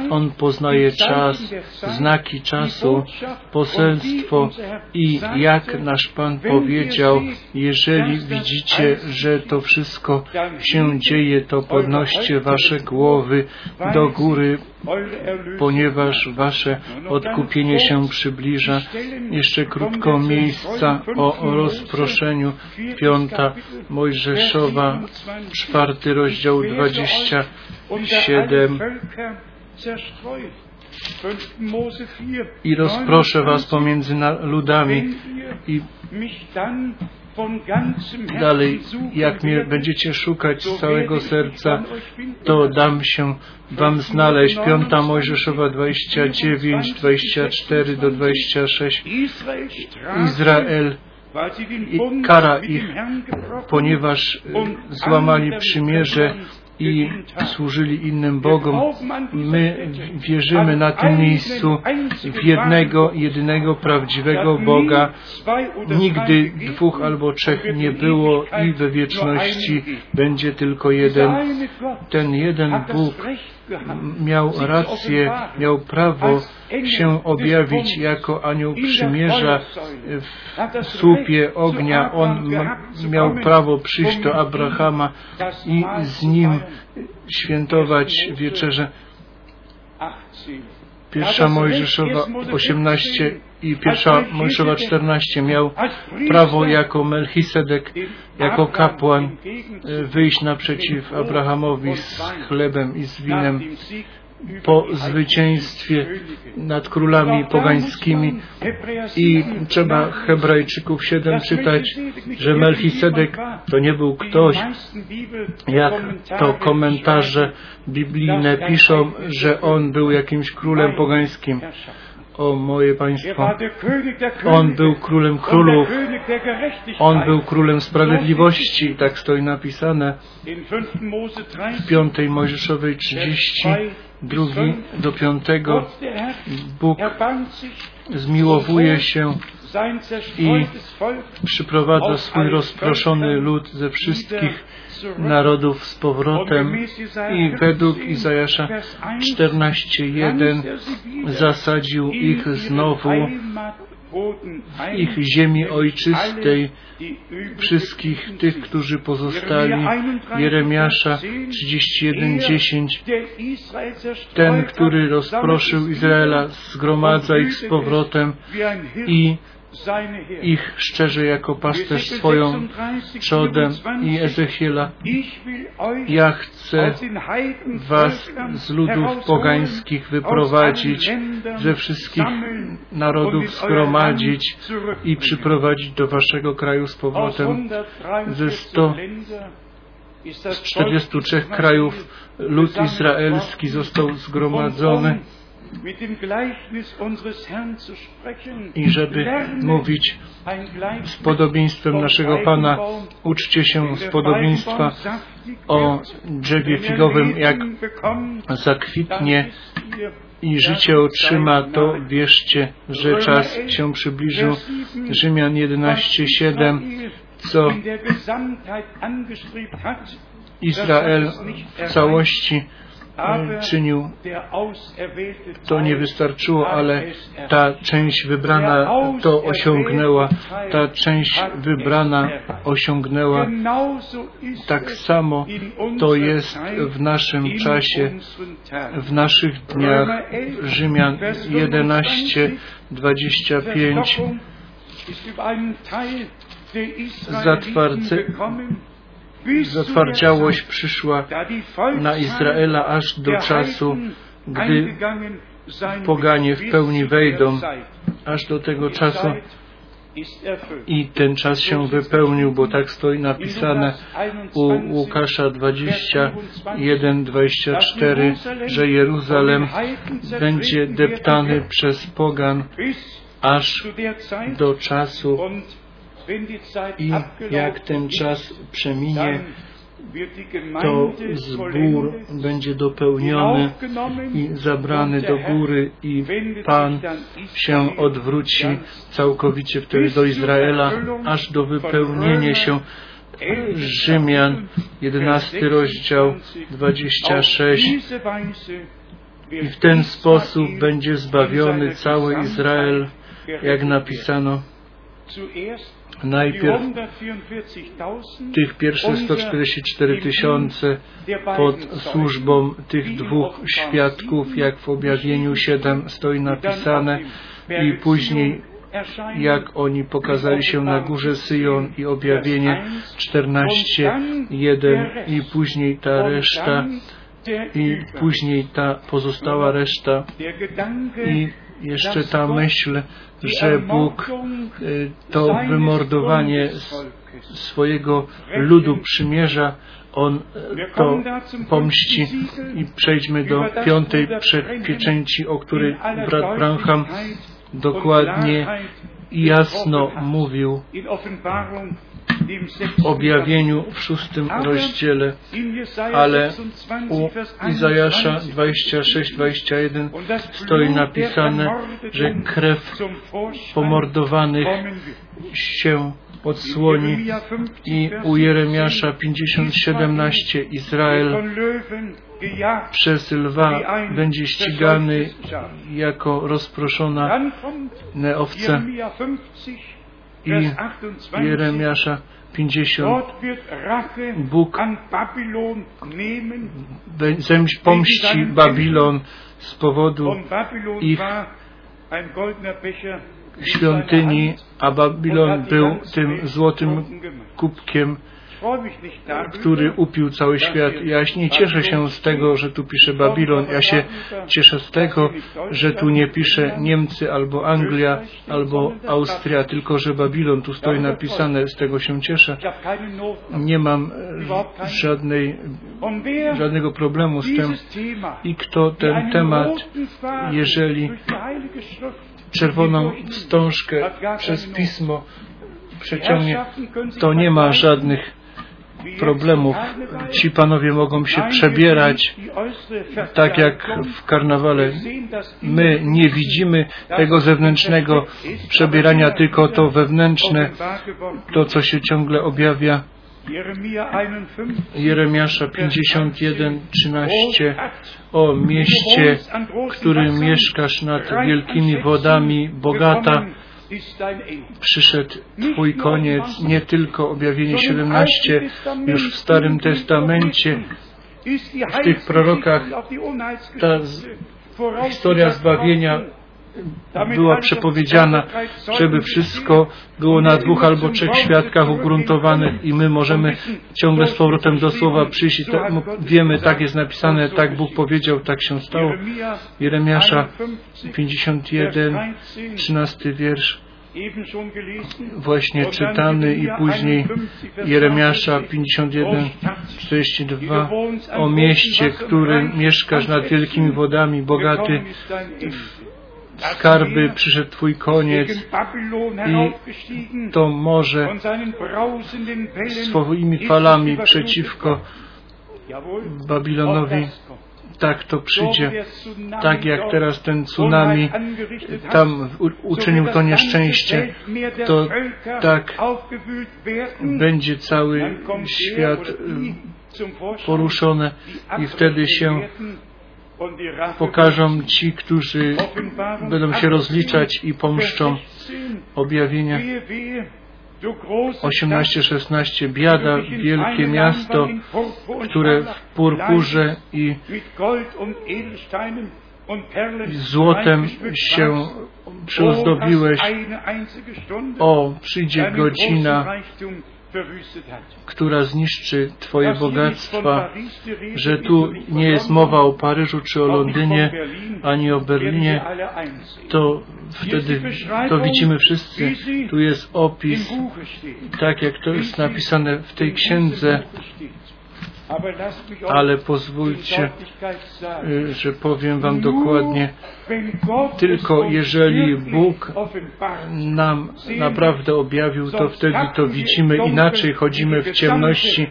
On poznaje czas, znaki czasu, poselstwo i jak nasz Pan wenn powiedział, jeżeli widzicie, że to wszystko się dzieje, to podnoście wasze głowy do góry, ponieważ wasze odkupienie się przybliża. Jeszcze krótko miejsca o rozproszeniu. Piąta Mojżeszowa, Vers 27. czwarty rozdział Ich werde euch unter alle 27. Völker zerstreut. 5. Mose 4, I rozproszę was 29. pomiędzy ludami. I dalej, jak mnie będziecie szukać z całego serca, to dam się wam znaleźć. Piąta Mojżeszowa 29, 24 do 26. Israel strafe, Izrael, kara ich, ponieważ e, złamali przymierze i służyli innym Bogom. My wierzymy na tym miejscu w jednego, jedynego prawdziwego Boga. Nigdy dwóch albo trzech nie było i we wieczności będzie tylko jeden. Ten jeden Bóg miał rację, miał prawo się objawić jako anioł przymierza w słupie ognia. On miał prawo przyjść do Abrahama i z nim świętować wieczerzę. Pierwsza Mojżeszowa 18 i pierwsza Mojżeszowa 14 miał prawo jako Melchisedek, jako kapłan e, wyjść naprzeciw Abrahamowi z chlebem i z winem po zwycięstwie nad królami pogańskimi i trzeba Hebrajczyków 7 czytać, że Melchisedek to nie był ktoś, jak to komentarze biblijne piszą, że on był jakimś królem pogańskim. O moje państwo, on był królem królów, on był królem sprawiedliwości, tak stoi napisane. W piątej Mojżeszowej 30, drugi do piątego. Bóg zmiłowuje się i przyprowadza swój rozproszony lud ze wszystkich narodów z powrotem. i według Izajasza 14.1 zasadził ich znowu w ich ziemi ojczystej wszystkich tych, którzy pozostali. Jeremiasza 31:10 Ten, który rozproszył Izraela, zgromadza ich z powrotem. I ich szczerze jako pasterz swoją trzodem i Ezechiela. Ja chcę was z ludów pogańskich wyprowadzić, ze wszystkich narodów zgromadzić i przyprowadzić do waszego kraju z powrotem. Ze 100 z 43 krajów lud izraelski został zgromadzony i żeby mówić z podobieństwem naszego Pana, uczcie się z podobieństwa o drzewie figowym, jak zakwitnie i życie otrzyma, to wierzcie, że czas się przybliżył. Rzymian 11:7, co Izrael w całości czynił, to nie wystarczyło, ale ta część wybrana to osiągnęła, ta część wybrana osiągnęła. Tak samo to jest w naszym czasie, w naszych dniach. Rzymian 11, 25 zatwardze, zatwardziałość przyszła na Izraela aż do czasu, gdy poganie w pełni wejdą, aż do tego czasu i ten czas się wypełnił, bo tak stoi napisane u Łukasza 21, 24, że Jeruzalem będzie deptany przez pogan aż do czasu I jak ten czas przeminie, to zbór będzie dopełniony i zabrany do góry i Pan się odwróci całkowicie wtedy do Izraela, aż do wypełnienia się Rzymian, 11 rozdział, 26. I w ten sposób będzie zbawiony cały Izrael, jak napisano najpierw tych pierwszych 144 tysiące pod służbą tych dwóch świadków, jak w objawieniu 7 stoi napisane i później jak oni pokazali się na górze Syjon i objawienie 14, 1 i później ta reszta i później ta pozostała reszta. I jeszcze ta myśl, że Bóg y, to wymordowanie swojego ludu przymierza, On y, to pomści i przejdźmy do piątej pieczęci, o której brat Branham dokładnie i jasno mówił objawieniu w szóstym rozdziale, ale u Izajasza 26-21 stoi napisane, że krew pomordowanych się odsłoni. I u Jeremiasza 50-17 Izrael przez lwa będzie ścigany jako rozproszona owca i Jeremiasza 50 Bóg pomści Babilon z powodu ich świątyni, a Babilon był tym złotym kubkiem, który upił cały świat. Ja nie cieszę się z tego, że tu pisze Babilon. Ja się cieszę z tego, że tu nie pisze Niemcy albo Anglia albo Austria, tylko że Babilon tu stoi napisane. Z tego się cieszę. Nie mam żadnej, żadnego problemu z tym. I kto ten temat, jeżeli czerwoną wstążkę przez pismo przeciągnie, to nie ma żadnych problemów. Ci panowie mogą się przebierać tak jak w karnawale. My nie widzimy tego zewnętrznego przebierania, tylko to wewnętrzne, to co się ciągle objawia. Jeremiasza 51, 13 o mieście, którym mieszkasz nad wielkimi wodami, bogata, przyszedł Twój koniec, nie tylko objawienie 17, już w Starym Testamencie, w tych prorokach ta historia zbawienia była przepowiedziana, żeby wszystko było na dwóch albo trzech świadkach ugruntowanych i my możemy ciągle z powrotem do słowa przyjść i tak, wiemy, tak jest napisane, tak Bóg powiedział, tak się stało. Jeremiasza 51, 13 wiersz właśnie czytany i później Jeremiasza 51, 42 o mieście, którym mieszkasz nad wielkimi wodami, bogaty skarby, przyszedł Twój koniec i to morze swoimi falami przeciwko Babilonowi. Tak to przyjdzie, tak jak teraz ten tsunami tam uczynił to nieszczęście, to tak będzie cały świat poruszony i wtedy się pokażą ci, którzy będą się rozliczać i pomszczą objawienia 18-16 biada, wielkie miasto, które w purpurze i złotem się przyozdobiłeś. O, przyjdzie godzina, która zniszczy Twoje bogactwa, że tu nie jest mowa o Paryżu czy o Londynie, ani o Berlinie, to wtedy to widzimy wszyscy. Tu jest opis, tak jak to jest napisane w tej księdze, ale pozwólcie, y, że powiem Wam dokładnie, tylko jeżeli Bóg nam naprawdę objawił to, wtedy to widzimy. inaczej, chodzimy w ciemności,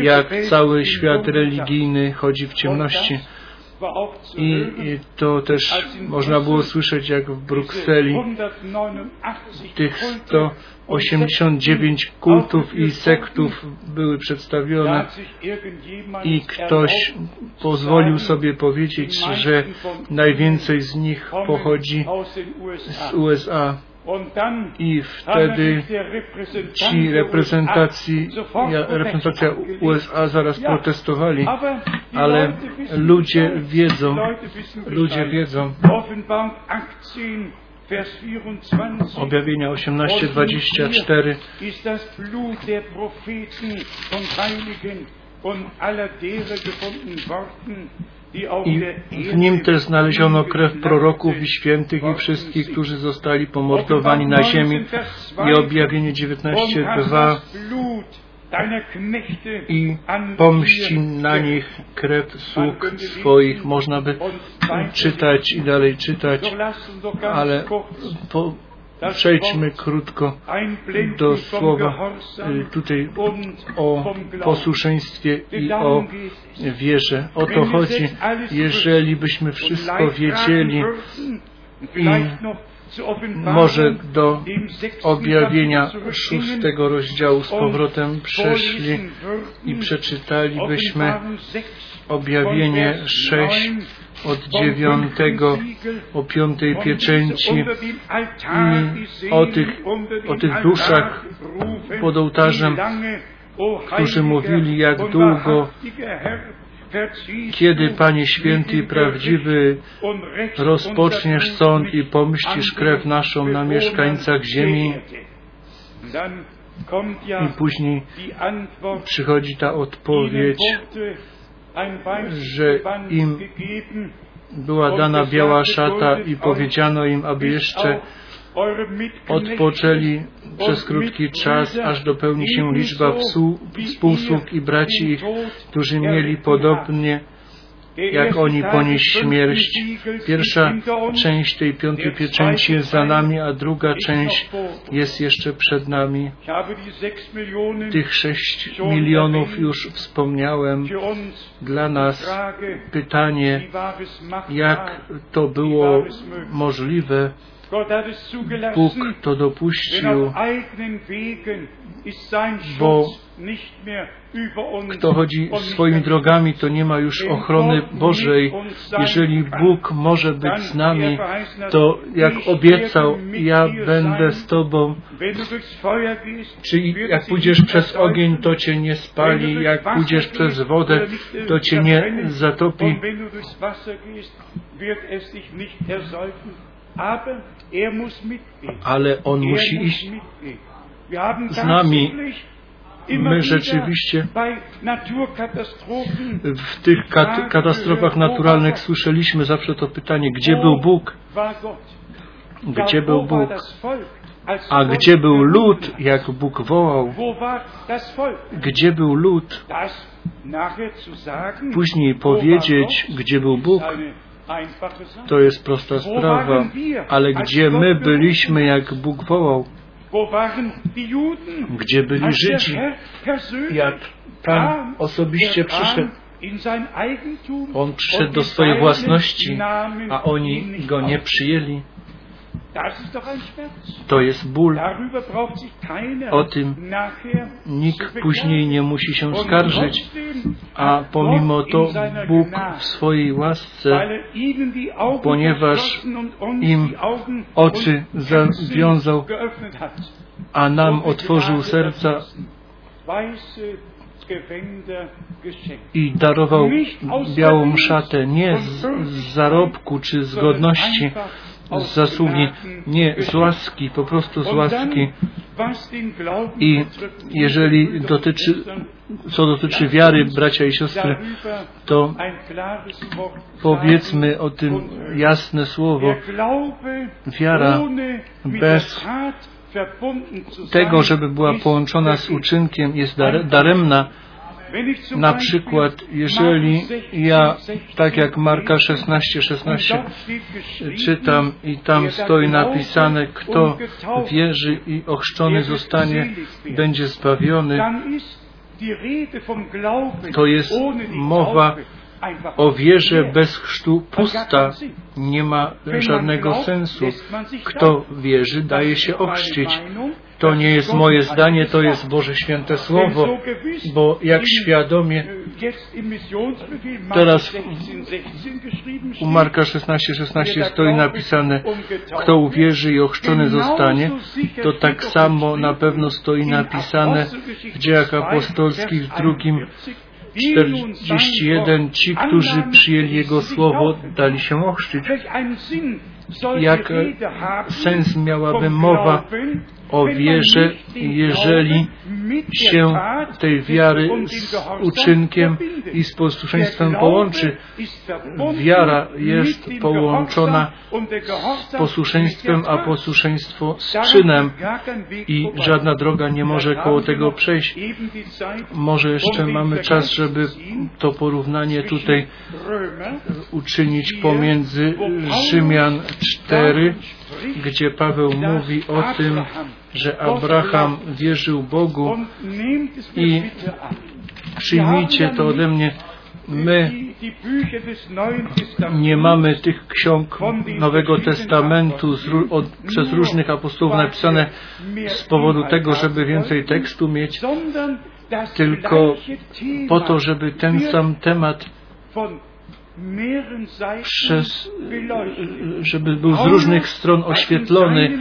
jak cały świat religijny chodzi w ciemności. I to też można było słyszeć, jak w Brukseli tych 100 89 kultów i sektów były przedstawione i ktoś pozwolił sobie powiedzieć, że najwięcej z nich pochodzi z USA. I wtedy ci reprezentacji, reprezentacja USA zaraz protestowali, ale ludzie wiedzą, ludzie wiedzą, Offenbarung 18, Vers 24. Objawienia 18:24 ist das Blut der Propheten und Heiligen und aller derer gefunden worden, die auf i w nim też znaleziono krew proroków i świętych i wszystkich, którzy zostali pomordowani na ziemi. I objawienie und hast 19:2 i pomści na nich krew sług swoich. Można by czytać i dalej czytać, ale po, przejdźmy krótko do słowa y, tutaj o posłuszeństwie i o wierze. O to chodzi. Jeżeli byśmy wszystko wiedzieli, może do objawienia szóstego rozdziału z powrotem przeszli i przeczytalibyśmy objawienie 6 od dziewiątego o piątej pieczęci i o tych, o tych duszach pod ołtarzem, którzy mówili, jak długo, kiedy Panie Święty i Prawdziwy rozpoczniesz sąd i pomścisz krew naszą na mieszkańcach ziemi i później przychodzi ta odpowiedź, że im była dana biała szata i powiedziano im, aby jeszcze odpoczęli przez krótki czas, aż dopełni się liczba współ- współsług i braci ich, którzy mieli podobnie jak oni ponieść śmierć. Pierwsza część tej piątej pieczęci jest za nami, a druga część jest jeszcze przed nami. Tych sześć milionów już wspomniałem. Dla nas pytanie, jak to było możliwe, Bóg to dopuścił, bo kto chodzi swoimi drogami, to nie ma już ochrony Bożej. Jeżeli Bóg może być z nami, to jak obiecał, ja będę z Tobą. Czyli jak pójdziesz przez ogień, to Cię nie spali, jak pójdziesz przez wodę, to Cię nie zatopi. Er. Ale On Er musi iść z nami. My rzeczywiście w tych kat katastrofach naturalnych słyszeliśmy zawsze to pytanie, gdzie był Bóg? Gdzie był Bóg? A gdzie był lud, jak Bóg wołał? Gdzie był lud? Później powiedzieć, gdzie był Bóg, to jest prosta sprawa. Ale gdzie my byliśmy, jak Bóg wołał? Gdzie byli Żydzi? Jak Pan osobiście przyszedł, On przyszedł do swojej własności, a oni Go nie przyjęli. To jest ból. O tym Nikt później nie musi się skarżyć, a pomimo to Bóg w swojej łasce er ponieważ im oczy zawiązał, a nam die otworzył serca i darował białą szatę nie z, z zarobku czy z godności, z zasługi, nie z łaski, po prostu z łaski. I jeżeli dotyczy, co dotyczy wiary, bracia i siostry, to powiedzmy o tym jasne słowo. Wiara bez tego, żeby była połączona z uczynkiem, jest dar, daremna. Na przykład, jeżeli ja, tak jak Marka 16, 16 czytam i tam stoi napisane, kto wierzy i ochrzczony zostanie, będzie zbawiony, to jest mowa o wierze bez chrztu pusta, nie ma żadnego sensu. Kto wierzy, daje się ochrzcić. To nie jest moje zdanie, to jest Boże Święte Słowo, bo jak świadomie teraz u Marka 16:16 16 stoi napisane, kto uwierzy i ochrzczony zostanie, to tak samo na pewno stoi napisane w dziejach apostolskich w drugim 41 ci, którzy przyjęli Jego słowo, dali się ochrzcić. Jak sens miałaby mowa o wierze, jeżeli się tej wiary z uczynkiem i z posłuszeństwem połączy. Wiara jest połączona z posłuszeństwem, a posłuszeństwo z czynem i żadna droga nie może koło tego przejść. Może jeszcze mamy czas, żeby to porównanie tutaj uczynić pomiędzy Rzymian 4, gdzie Paweł mówi o tym, że Abraham wierzył Bogu i przyjmijcie to ode mnie. My nie mamy tych ksiąg Nowego Testamentu z, od, przez różnych apostołów napisane z powodu tego, żeby więcej tekstu mieć, tylko po to, żeby ten sam temat przez, żeby był z różnych stron oświetlony.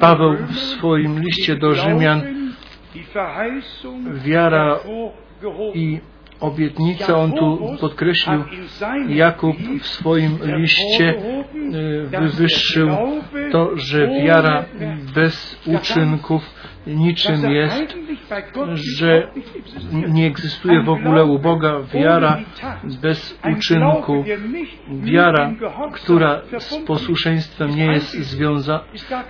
Paweł w swoim liście do Rzymian wiara i obietnicę on tu podkreślił. Jakub w swoim liście wywyższył to, że wiara bez uczynków niczym jest, że nie egzystuje w ogóle u Boga wiara bez uczynku. Wiara, która z posłuszeństwem nie jest związana,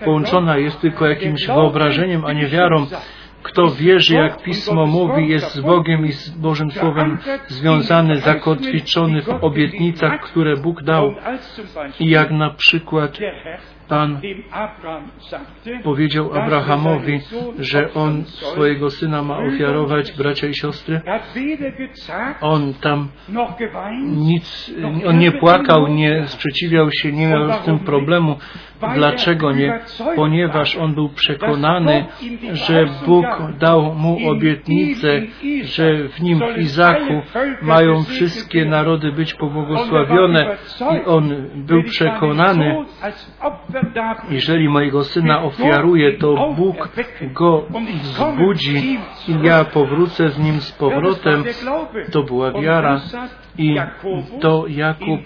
połączona jest tylko jakimś wyobrażeniem, a nie wiarą. Kto wierzy, jak Pismo mówi, jest z Bogiem i z Bożym Słowem związany, zakotwiczony w obietnicach, które Bóg dał. I jak na przykład Pan powiedział Abrahamowi, że on swojego syna ma ofiarować, bracia i siostry. On tam nic, on nie płakał, nie sprzeciwiał się, nie miał z tym problemu. Dlaczego nie? Ponieważ on był przekonany, że Bóg dał mu obietnicę, że w nim w Izaku mają wszystkie narody być pobłogosławione i on był przekonany, jeżeli mojego syna ofiaruje, to Bóg go wzbudzi i ja powrócę z nim z powrotem. To była wiara i to Jakub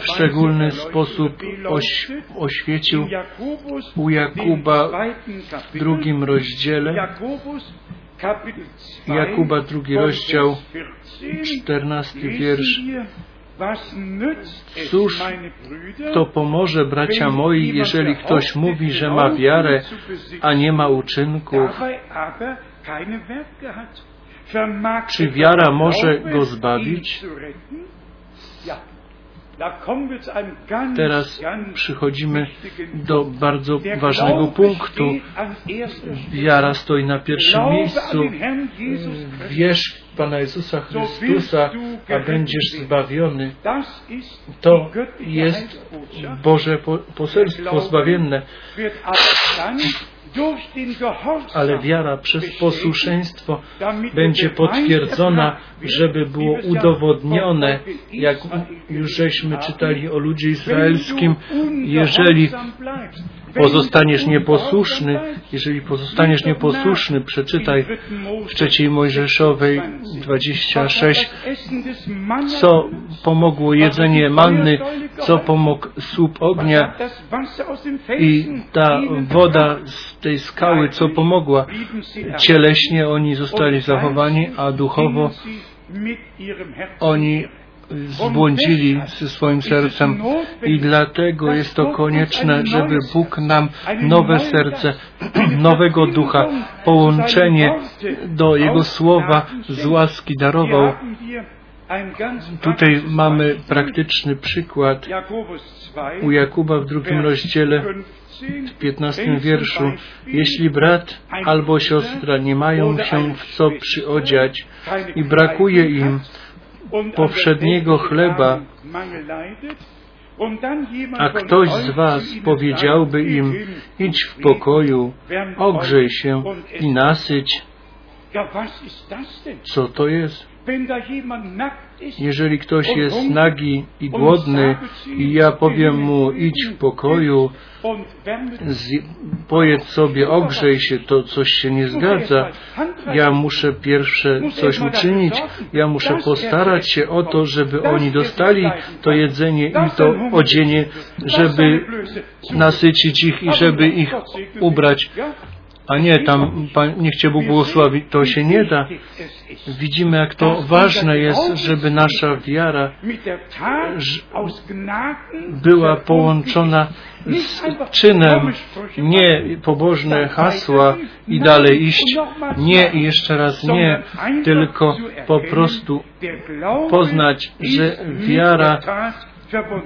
w szczególny sposób oś, oświecił u Jakuba w drugim rozdziale. Jakuba drugi rozdział, czternasty wiersz. Cóż to pomoże, bracia moi, jeżeli ktoś mówi, że ma wiarę, a nie ma uczynków? Czy wiara może go zbawić? Teraz przychodzimy do bardzo ważnego punktu. Wiara stoi na pierwszym miejscu. Wierz Pana Jezusa Chrystusa, a będziesz zbawiony. To jest Boże poselstwo zbawienne. Ale wiara przez posłuszeństwo będzie potwierdzona, żeby było udowodnione, jak już żeśmy czytali o ludzie izraelskim, jeżeli pozostaniesz nieposłuszny, jeżeli pozostaniesz nieposłuszny, przeczytaj w trzeciej Mojżeszowej 26, co pomogło jedzenie manny, co pomógł słup ognia i ta woda z tej skały, co pomogła. Cieleśnie oni zostali zachowani, a duchowo oni zbłądzili ze swoim sercem i dlatego jest to konieczne, żeby Bóg nam nowe serce, nowego ducha, połączenie do Jego słowa z łaski darował. Tutaj mamy praktyczny przykład u Jakuba w drugim rozdziale, w 15 wierszu. Jeśli brat albo siostra nie mają się w co przyodziać i brakuje im powszedniego chleba, a ktoś z Was powiedziałby im, idź w pokoju, ogrzej się i nasyć, co to jest? Jeżeli ktoś jest nagi i głodny i ja powiem mu idź w pokoju, pojedz sobie, ogrzej się, to coś się nie zgadza. Ja muszę pierwsze coś uczynić, ja muszę postarać się o to, żeby oni dostali to jedzenie i to odzienie, żeby nasycić ich i żeby ich ubrać a nie tam, Pan, niech Cię Bóg błogosławi, to się nie da. Widzimy, jak to ważne jest, żeby nasza wiara była połączona z czynem, nie pobożne hasła i dalej iść, nie i jeszcze raz nie, tylko po prostu poznać, że wiara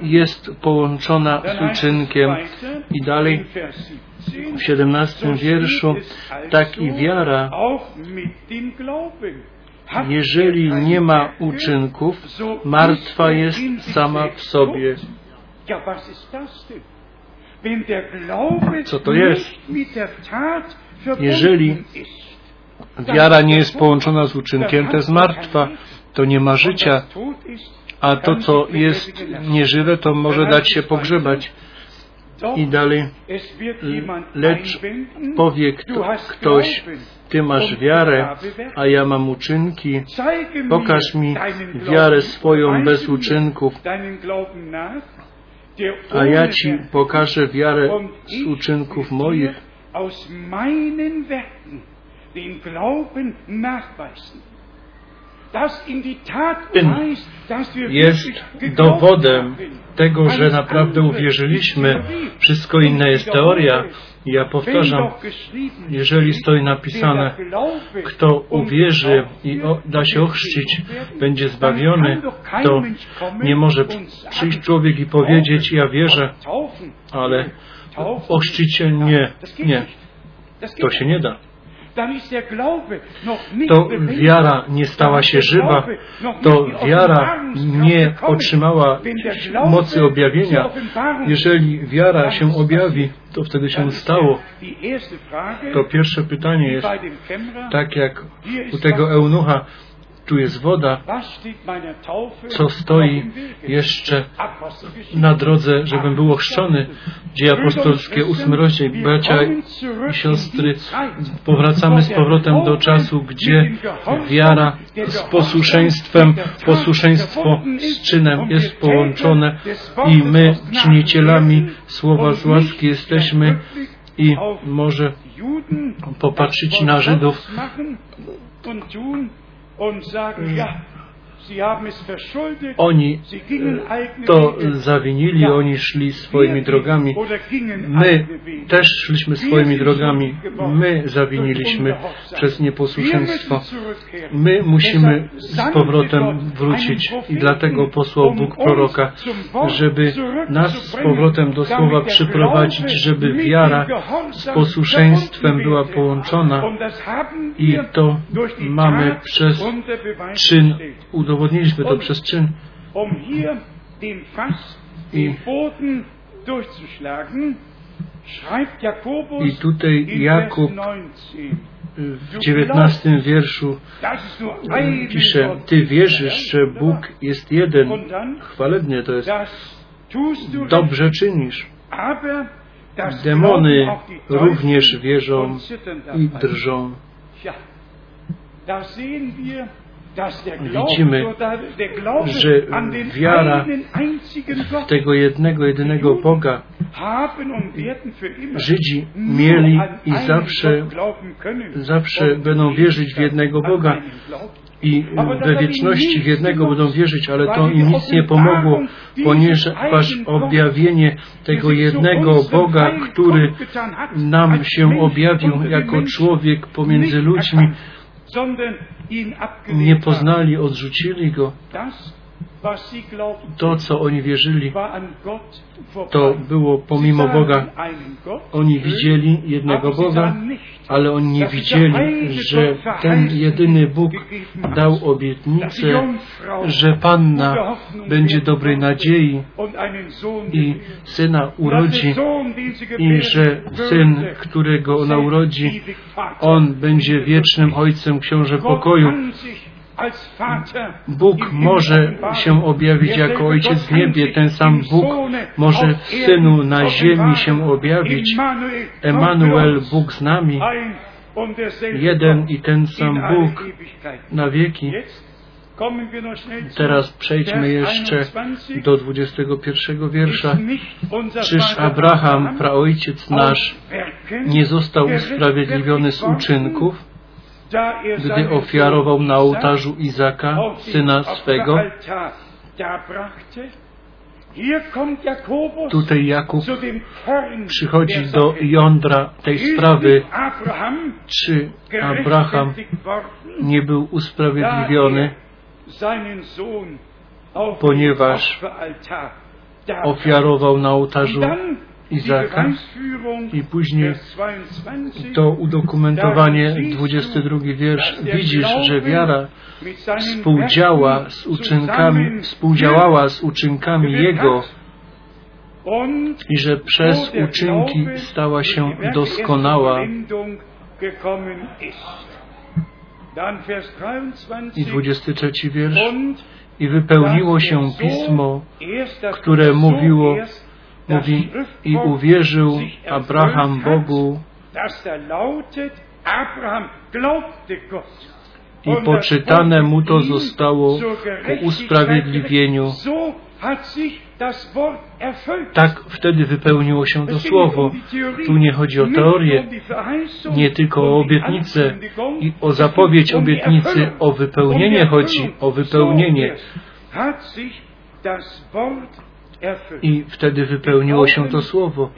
jest połączona z uczynkiem. I dalej w 17 wierszu, tak i wiara, jeżeli nie ma uczynków, martwa jest sama w sobie. Co to jest? Jeżeli wiara nie jest połączona z uczynkiem, to jest martwa, to nie ma życia, a to, co jest nieżywe, to może dać się pogrzebać. I dalej, lecz powie kto, ktoś, Ty masz wiarę, a ja mam uczynki. Pokaż mi wiarę swoją bez uczynków, a ja Ci pokażę wiarę z uczynków moich. Ten jest dowodem tego, że naprawdę uwierzyliśmy. Wszystko inne jest teoria. Ja powtarzam, jeżeli stoi napisane, kto uwierzy i da się ochrzcić, będzie zbawiony, to nie może przyjść człowiek i powiedzieć, ja wierzę, ale ochrzcić się nie, nie. To się nie da to wiara nie stała się żywa, to wiara nie otrzymała mocy objawienia. Jeżeli wiara się objawi, to wtedy się stało. To pierwsze pytanie jest, tak jak u tego eunucha, tu jest woda, co stoi jeszcze na drodze, żebym był ochrzczony. Dzieje apostolskie, ósmy rozdział. Bracia i siostry, powracamy z powrotem do czasu, gdzie wiara z posłuszeństwem, posłuszeństwo z czynem jest połączone i my, czynicielami słowa z łaski jesteśmy i może popatrzeć na Żydów und sagen, mhm. ja, oni to zawinili, oni szli swoimi drogami. My też szliśmy swoimi drogami. My zawiniliśmy przez nieposłuszeństwo. My musimy z powrotem wrócić i dlatego posłał Bóg proroka, żeby nas z powrotem do słowa przyprowadzić, żeby wiara z posłuszeństwem była połączona. I to mamy przez czyn udowodniliśmy to przez czyn. I, I tutaj Jakub w dziewiętnastym wierszu pisze, Ty wierzysz, że Bóg jest jeden. Chwalebnie to jest. Dobrze czynisz. Demony również wierzą i drżą widzimy, że wiara w tego jednego, jedynego Boga Żydzi mieli i zawsze, zawsze będą wierzyć w jednego Boga, i we wieczności w jednego będą wierzyć, ale to im nic nie pomogło, ponieważ objawienie tego jednego Boga, który nam się objawił jako człowiek pomiędzy ludźmi, nie poznali, odrzucili Go. To, co oni wierzyli, to było pomimo Boga. Oni widzieli jednego Boga, ale oni nie widzieli, że ten jedyny Bóg dał obietnicę, że Panna będzie dobrej nadziei i syna urodzi i że syn, którego ona urodzi, on będzie wiecznym ojcem książę pokoju. Bóg może się objawić jako Ojciec w niebie, ten sam Bóg może w Synu na ziemi się objawić. Emanuel, Bóg z nami, jeden i ten sam Bóg na wieki. Teraz przejdźmy jeszcze do 21 wiersza. Czyż Abraham, praojciec nasz, nie został usprawiedliwiony z uczynków? Gdy ofiarował na ołtarzu Izaka, syna swego. Tutaj Jakub przychodzi do jądra tej sprawy, czy Abraham nie był usprawiedliwiony, ponieważ ofiarował na ołtarzu Izaka i później to udokumentowanie, 22 wiersz, widzisz, że wiara współdziała z uczynkami, współdziałała z uczynkami Jego i że przez uczynki stała się doskonała. I 23 wiersz. I wypełniło się pismo, które mówiło, mówi i uwierzył Abraham Bogu i poczytane mu to zostało ku usprawiedliwieniu. Tak wtedy wypełniło się to słowo. Tu nie chodzi o teorię, nie tylko o obietnicę i o zapowiedź obietnicy, o wypełnienie chodzi, o wypełnienie. I wtedy wypełniło się to słowo.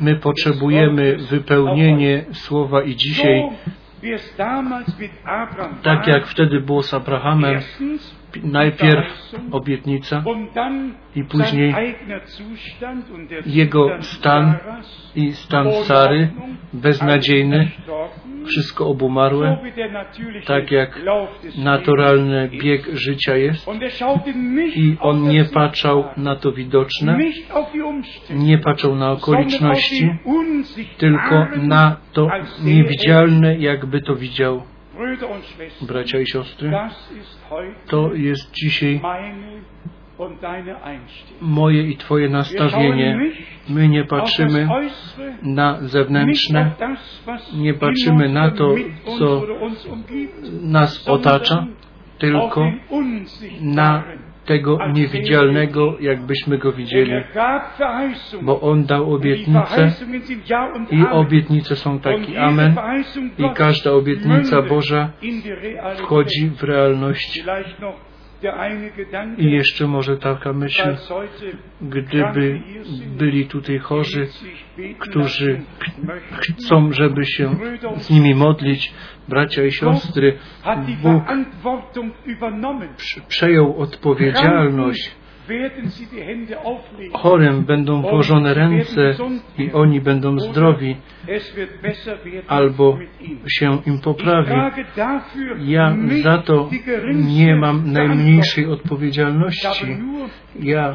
My potrzebujemy wypełnienie słowa i dzisiaj, tak jak wtedy było z Abrahamem, najpierw obietnica i później jego stan i stan Sary, beznadziejny, wszystko obumarłe, tak jak naturalny bieg życia jest. I on nie patrzał na to widoczne, nie patrzał na okoliczności, tylko na to niewidzialne, jakby to widział. Bracia i siostry, to jest dzisiaj moje i Twoje nastawienie. My nie patrzymy na zewnętrzne, nie patrzymy na to, co nas otacza, tylko na tego niewidzialnego, jakbyśmy go widzieli. Bo On dał obietnicę i obietnice są takie. Amen. I każda obietnica Boża wchodzi w realność. I jeszcze może taka myśl, gdyby byli tutaj chorzy, którzy chcą, żeby się z nimi modlić, bracia i siostry, Bóg przejął odpowiedzialność Chorym będą włożone ręce i oni będą zdrowi, albo się im poprawi. Ja za to nie mam najmniejszej odpowiedzialności. Ja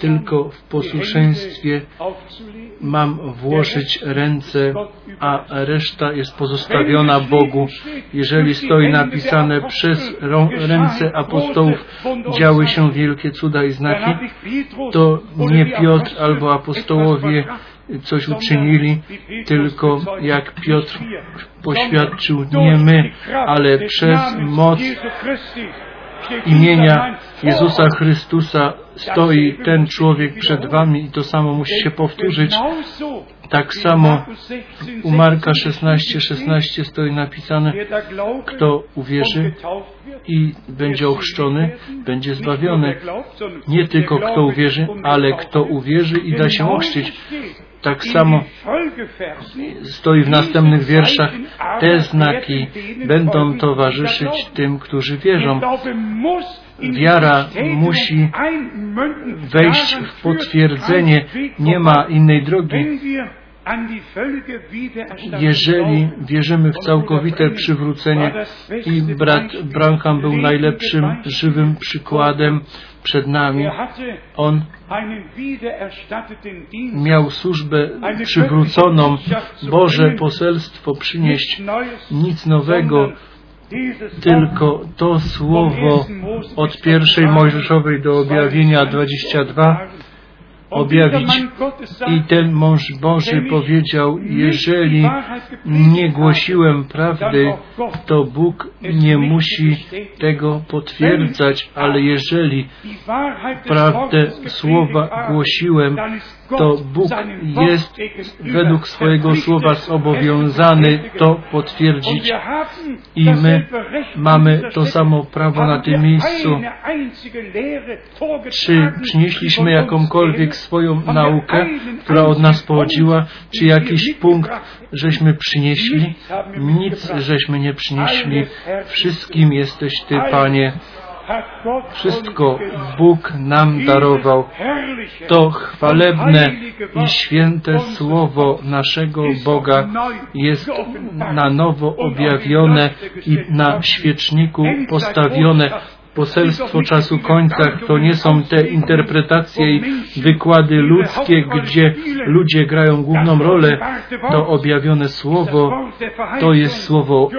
tylko w posłuszeństwie mam włożyć ręce, a reszta jest pozostawiona Bogu. Jeżeli stoi napisane przez ręce apostołów działy się wielkie cuda i znaki, to nie Piotr albo apostołowie coś uczynili, tylko jak Piotr poświadczył, nie my, ale przez moc imienia Jezusa Chrystusa stoi ten człowiek przed wami i to samo musi się powtórzyć. Tak samo u Marka 16, 16 stoi napisane, kto uwierzy i będzie ochrzczony, będzie zbawiony. Nie tylko kto uwierzy, ale kto uwierzy i da się ochrzcić. Tak samo stoi w następnych wierszach, te znaki będą towarzyszyć tym, którzy wierzą. Wiara musi wejść w potwierdzenie, nie ma innej drogi. Jeżeli wierzymy w całkowite przywrócenie i brat Branham był najlepszym żywym przykładem przed nami, on miał służbę przywróconą, Boże poselstwo przynieść, nic nowego, tylko to słowo od pierwszej Mojżeszowej do objawienia 22 objawić. I ten mąż Boży powiedział, jeżeli nie głosiłem prawdy, to Bóg nie musi tego potwierdzać, ale jeżeli prawdę słowa głosiłem, to Bóg jest według swojego słowa zobowiązany to potwierdzić i my mamy to samo prawo na tym miejscu. Czy przynieśliśmy jakąkolwiek swoją naukę, która od nas pochodziła, czy jakiś punkt żeśmy przynieśli? Nic żeśmy nie przynieśli. Wszystkim jesteś Ty, Panie. Wszystko Bóg nam darował. To chwalebne i święte słowo naszego Boga jest na nowo objawione i na świeczniku postawione poselstwo czasu końca to nie są te interpretacje i wykłady ludzkie, gdzie ludzie grają główną rolę. To objawione słowo, to jest słowo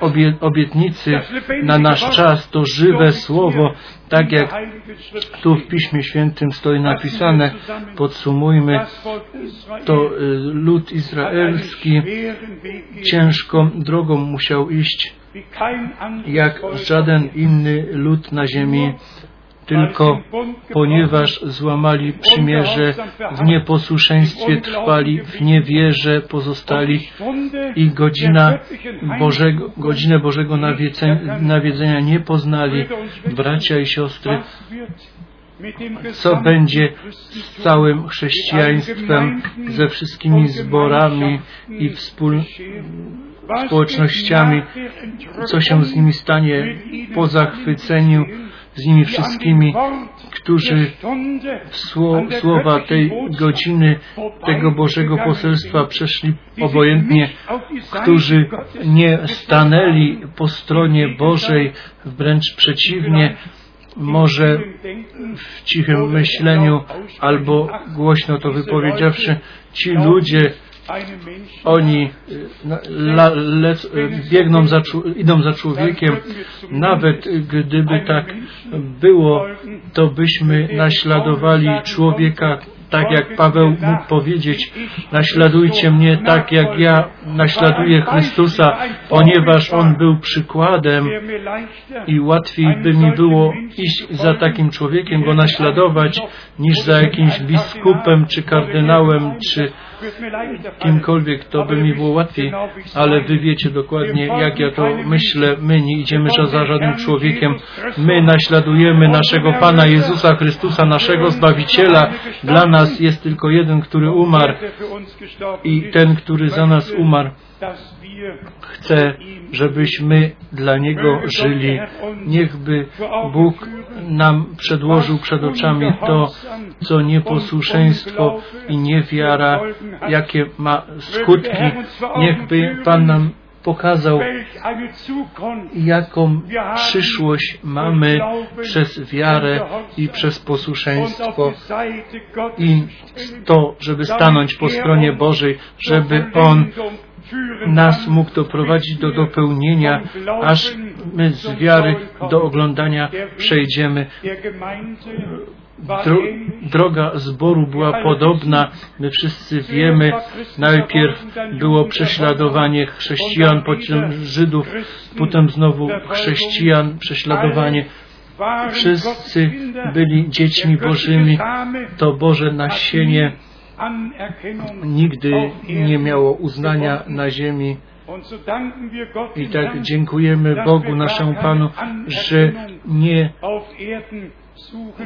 obie, obietnicy na nasz czas, to żywe słowo, tak jak tu w Piśmie Świętym stoi napisane, podsumujmy, to lud izraelski ciężką drogą musiał iść jak żaden inny lud na ziemi, tylko ponieważ złamali przymierze, w nieposłuszeństwie trwali, w niewierze pozostali i godzina Bożego, godzinę Bożego nawiedzenia nie poznali, bracia i siostry, co będzie z całym chrześcijaństwem, ze wszystkimi zborami i wspól społecznościami, co się z nimi stanie po zachwyceniu, z nimi wszystkimi, którzy sło, słowa tej godziny, tego Bożego poselstwa przeszli obojętnie, którzy nie stanęli po stronie Bożej, wręcz przeciwnie, może w cichym myśleniu albo głośno to wypowiedziawszy, ci ludzie, oni la, le, biegną za, idą za człowiekiem. Nawet gdyby tak było, to byśmy naśladowali człowieka tak jak Paweł mógł powiedzieć, naśladujcie mnie tak jak ja naśladuję Chrystusa, ponieważ On był przykładem i łatwiej by mi było iść za takim człowiekiem, go naśladować, niż za jakimś biskupem, czy kardynałem, czy kimkolwiek, to by mi było łatwiej, ale wy wiecie dokładnie, jak ja to myślę. My nie idziemy za żadnym człowiekiem. My naśladujemy naszego Pana Jezusa Chrystusa, naszego Zbawiciela. Dla nas jest tylko jeden, który umarł i ten, który za nas umarł chce, żebyśmy dla Niego żyli. Niechby Bóg nam przedłożył przed oczami to, co nieposłuszeństwo i niewiara, jakie ma skutki. Niechby Pan nam pokazał, jaką przyszłość mamy przez wiarę i przez posłuszeństwo i to, żeby stanąć po stronie Bożej, żeby On nas mógł doprowadzić do dopełnienia, aż my z wiary do oglądania przejdziemy Dro droga zboru była podobna. My wszyscy wiemy, najpierw było prześladowanie chrześcijan, potem Żydów, potem znowu chrześcijan, prześladowanie. Wszyscy byli dziećmi Bożymi. To Boże nasienie nigdy nie miało uznania na ziemi. I tak dziękujemy Bogu, naszemu Panu, że nie,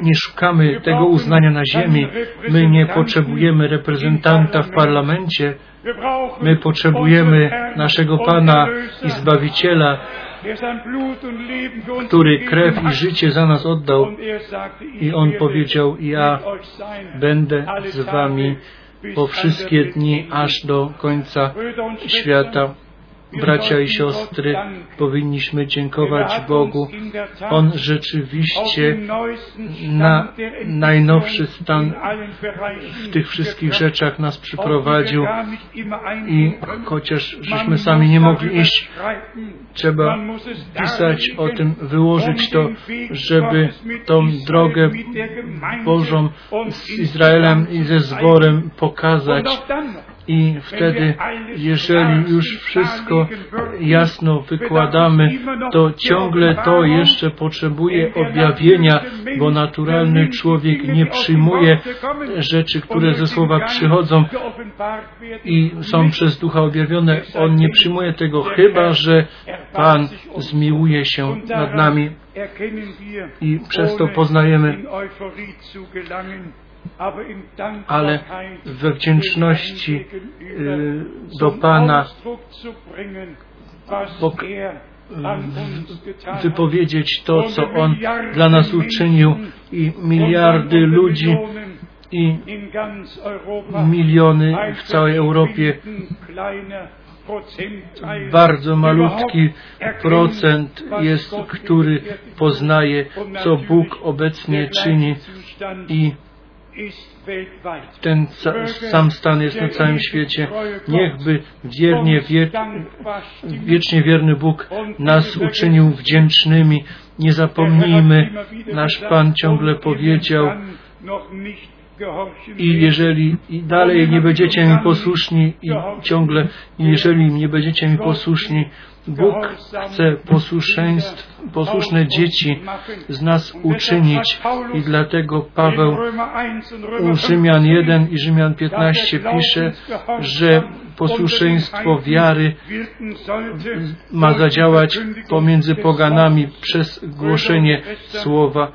nie szukamy tego uznania na ziemi. My nie potrzebujemy reprezentanta w parlamencie. My potrzebujemy naszego Pana i Zbawiciela, który krew i życie za nas oddał. I On powiedział, ja będę z Wami po wszystkie dni, aż do końca świata. Bracia i siostry, powinniśmy dziękować Bogu. On rzeczywiście na najnowszy stan w tych wszystkich rzeczach nas przyprowadził i chociaż żeśmy sami nie mogli iść, trzeba pisać o tym, wyłożyć to, żeby tą drogę Bożą z Izraelem i ze zborem pokazać. I wtedy, jeżeli już wszystko jasno wykładamy, to ciągle to jeszcze potrzebuje objawienia, bo naturalny człowiek nie przyjmuje rzeczy, które ze słowa przychodzą i są przez ducha objawione. On nie przyjmuje tego, chyba że Pan zmiłuje się nad nami i przez to poznajemy ale we wdzięczności y, do Pana wypowiedzieć to, co On dla nas uczynił i miliardy ludzi i miliony w całej Europie. bardzo malutki procent jest, który poznaje, co Bóg obecnie czyni i ten sam stan jest na całym świecie. Niechby wiernie, wie, wiecznie wierny Bóg nas uczynił wdzięcznymi. Nie zapomnijmy, nasz Pan ciągle powiedział, i jeżeli i dalej nie będziecie mi posłuszni i ciągle, jeżeli nie będziecie mi posłuszni, Bóg chce posłuszne dzieci z nas uczynić. I dlatego Paweł u Rzymian 1 i Rzymian 15 pisze, że posłuszeństwo wiary ma zadziałać pomiędzy poganami przez głoszenie słowa.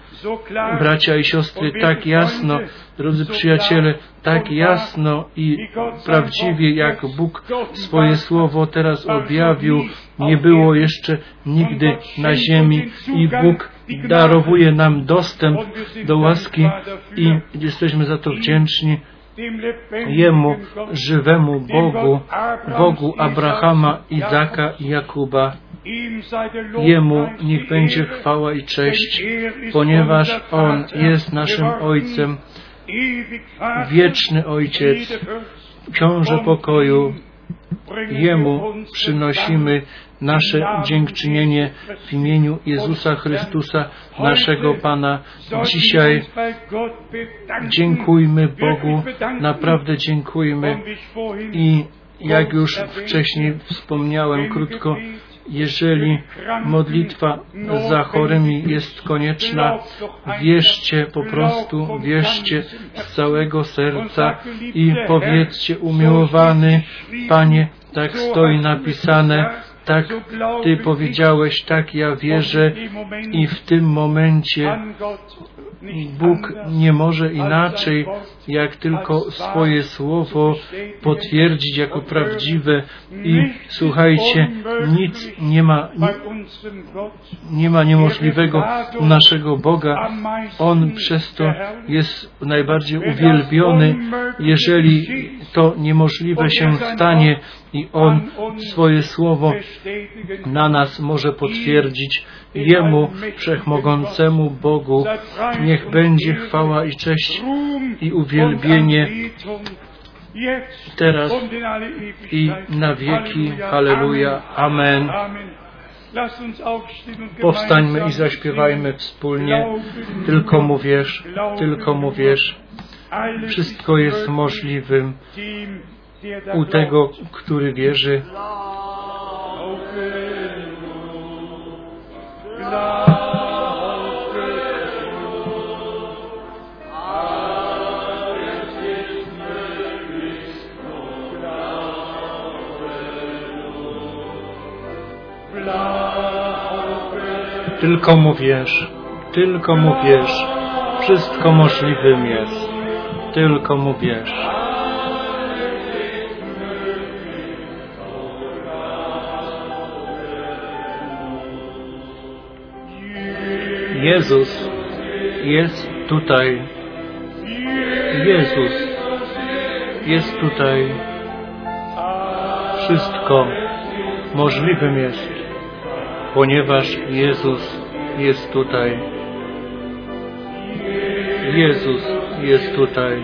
Bracia i siostry, tak jasno, drodzy przyjaciele, tak jasno i prawdziwie, jak Bóg swoje słowo teraz objawił, nie było jeszcze nigdy na ziemi i Bóg darowuje nam dostęp do łaski i jesteśmy za to wdzięczni. Jemu, żywemu Bogu, Bogu Abrahama, Izaka i Jakuba. Jemu niech będzie chwała i cześć, ponieważ On jest naszym Ojcem, wieczny Ojciec, książę pokoju. Jemu przynosimy nasze dziękczynienie w imieniu Jezusa Chrystusa, naszego Pana. Dzisiaj dziękujmy Bogu, naprawdę dziękujmy i jak już wcześniej wspomniałem krótko, jeżeli modlitwa za chorymi jest konieczna, wierzcie po prostu, wierzcie z całego serca i powiedzcie umiłowany Panie, tak stoi napisane, tak Ty powiedziałeś, tak ja wierzę i w tym momencie Bóg nie może inaczej, jak tylko swoje słowo potwierdzić jako prawdziwe i słuchajcie, nic nie ma, nie, ma niemożliwego u naszego Boga. On przez to jest najbardziej uwielbiony, jeżeli to niemożliwe się stanie i On swoje słowo na nas może potwierdzić. Jemu, Wszechmogącemu Bogu, niech będzie chwała i cześć i uwielbienie teraz i na wieki. Halleluja. Amen. Powstańmy i zaśpiewajmy wspólnie. Tylko glauben tylko. Alles Wszystko jest możliwym u tego, który wierzy. Tylko mu wierz, tylko mu wierz. Wszystko możliwym jest. Tylko mu wierz. Jezus jest tutaj. Jezus jest tutaj. Wszystko możliwym jest, ponieważ Jezus jest tutaj. Jezus jest tutaj.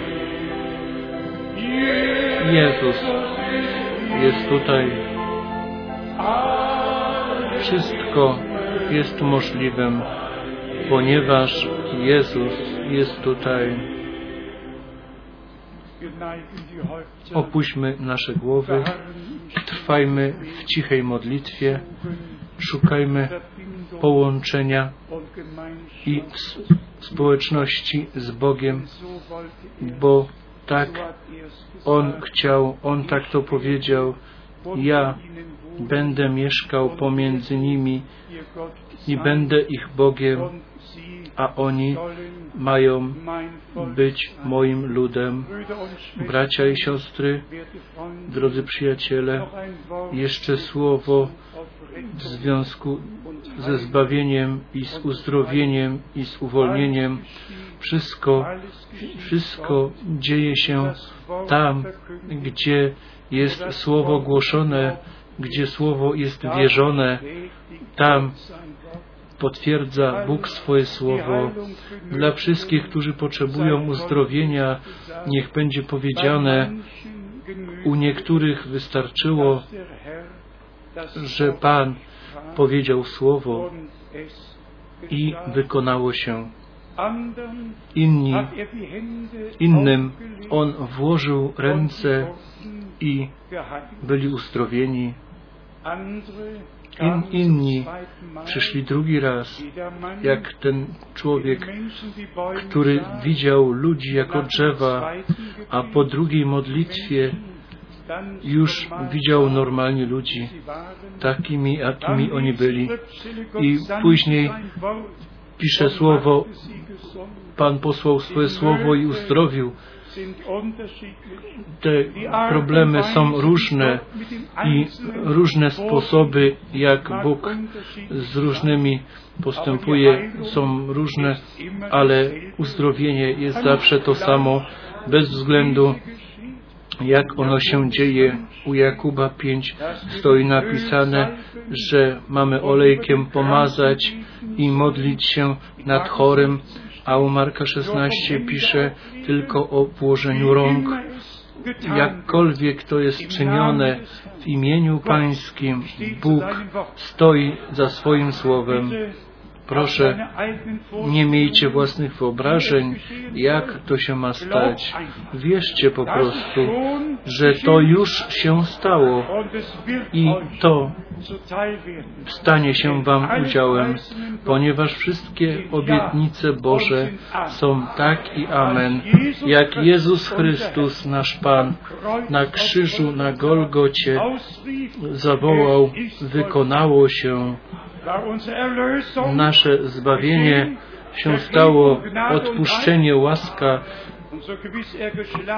Jezus jest tutaj. Wszystko jest możliwym, ponieważ Jezus jest tutaj. Opuśćmy nasze głowy, trwajmy w cichej modlitwie, szukajmy połączenia i społeczności z Bogiem, bo tak On chciał, On tak to powiedział. Ja będę mieszkał pomiędzy nimi i będę ich Bogiem, a oni mają być moim ludem. Bracia i siostry, drodzy przyjaciele, jeszcze słowo w związku ze zbawieniem i z uzdrowieniem i z uwolnieniem. Wszystko, wszystko dzieje się tam, gdzie jest słowo głoszone, gdzie słowo jest wierzone, tam. Potwierdza Bóg swoje słowo. Dla wszystkich, którzy potrzebują uzdrowienia, niech będzie powiedziane, u niektórych wystarczyło, że Pan powiedział słowo i wykonało się. Inni, innym On włożył ręce i byli uzdrowieni. In, inni przyszli drugi raz, jak ten człowiek, który widział ludzi jako drzewa, a po drugiej modlitwie już widział normalnie ludzi, takimi, jakimi oni byli. I później pisze słowo, Pan posłał swoje słowo i uzdrowił. Te problemy są różne i różne sposoby, jak Bóg z różnymi postępuje, są różne, ale uzdrowienie jest zawsze to samo, bez względu jak ono się dzieje. U Jakuba 5 stoi napisane, że mamy olejkiem pomazać i modlić się nad chorym, a u Marka 16 pisze tylko o włożeniu rąk. Jakkolwiek to jest czynione w imieniu Pańskim, Bóg stoi za swoim słowem. Proszę, nie miejcie własnych wyobrażeń, jak to się ma stać. Wierzcie po prostu, że to już się stało i to stanie się Wam udziałem, ponieważ wszystkie obietnice Boże są tak i amen. Jak Jezus Chrystus, nasz Pan, na krzyżu na Golgocie zawołał, wykonało się. Nasze zbawienie się stało, odpuszczenie, łaska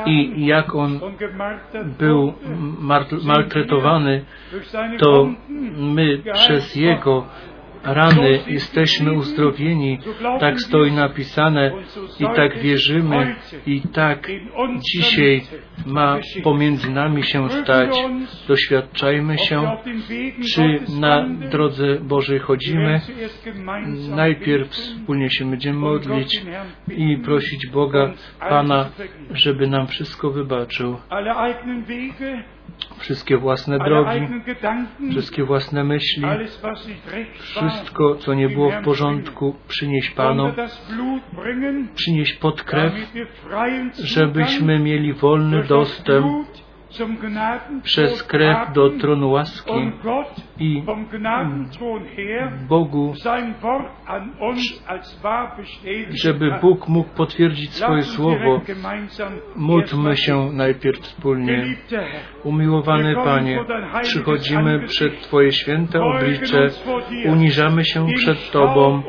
i jak On był maltretowany, to my przez Jego rany jesteśmy uzdrowieni. Tak stoi napisane i tak wierzymy i tak dzisiaj ma pomiędzy nami się stać. Doświadczajmy się, czy na drodze Bożej chodzimy. Najpierw wspólnie się będziemy modlić i prosić Boga, Pana, żeby nam wszystko wybaczył. Wszystkie własne drogi, wszystkie własne myśli, wszystko, co nie było w porządku, przynieś Panu, przynieś pod krew, żebyśmy mieli wolny dostęp przez krew do tronu łaski i Bogu, żeby Bóg mógł potwierdzić swoje słowo. Módlmy się najpierw wspólnie. Umiłowany Panie, przychodzimy przed Twoje święte oblicze, uniżamy się przed Tobą.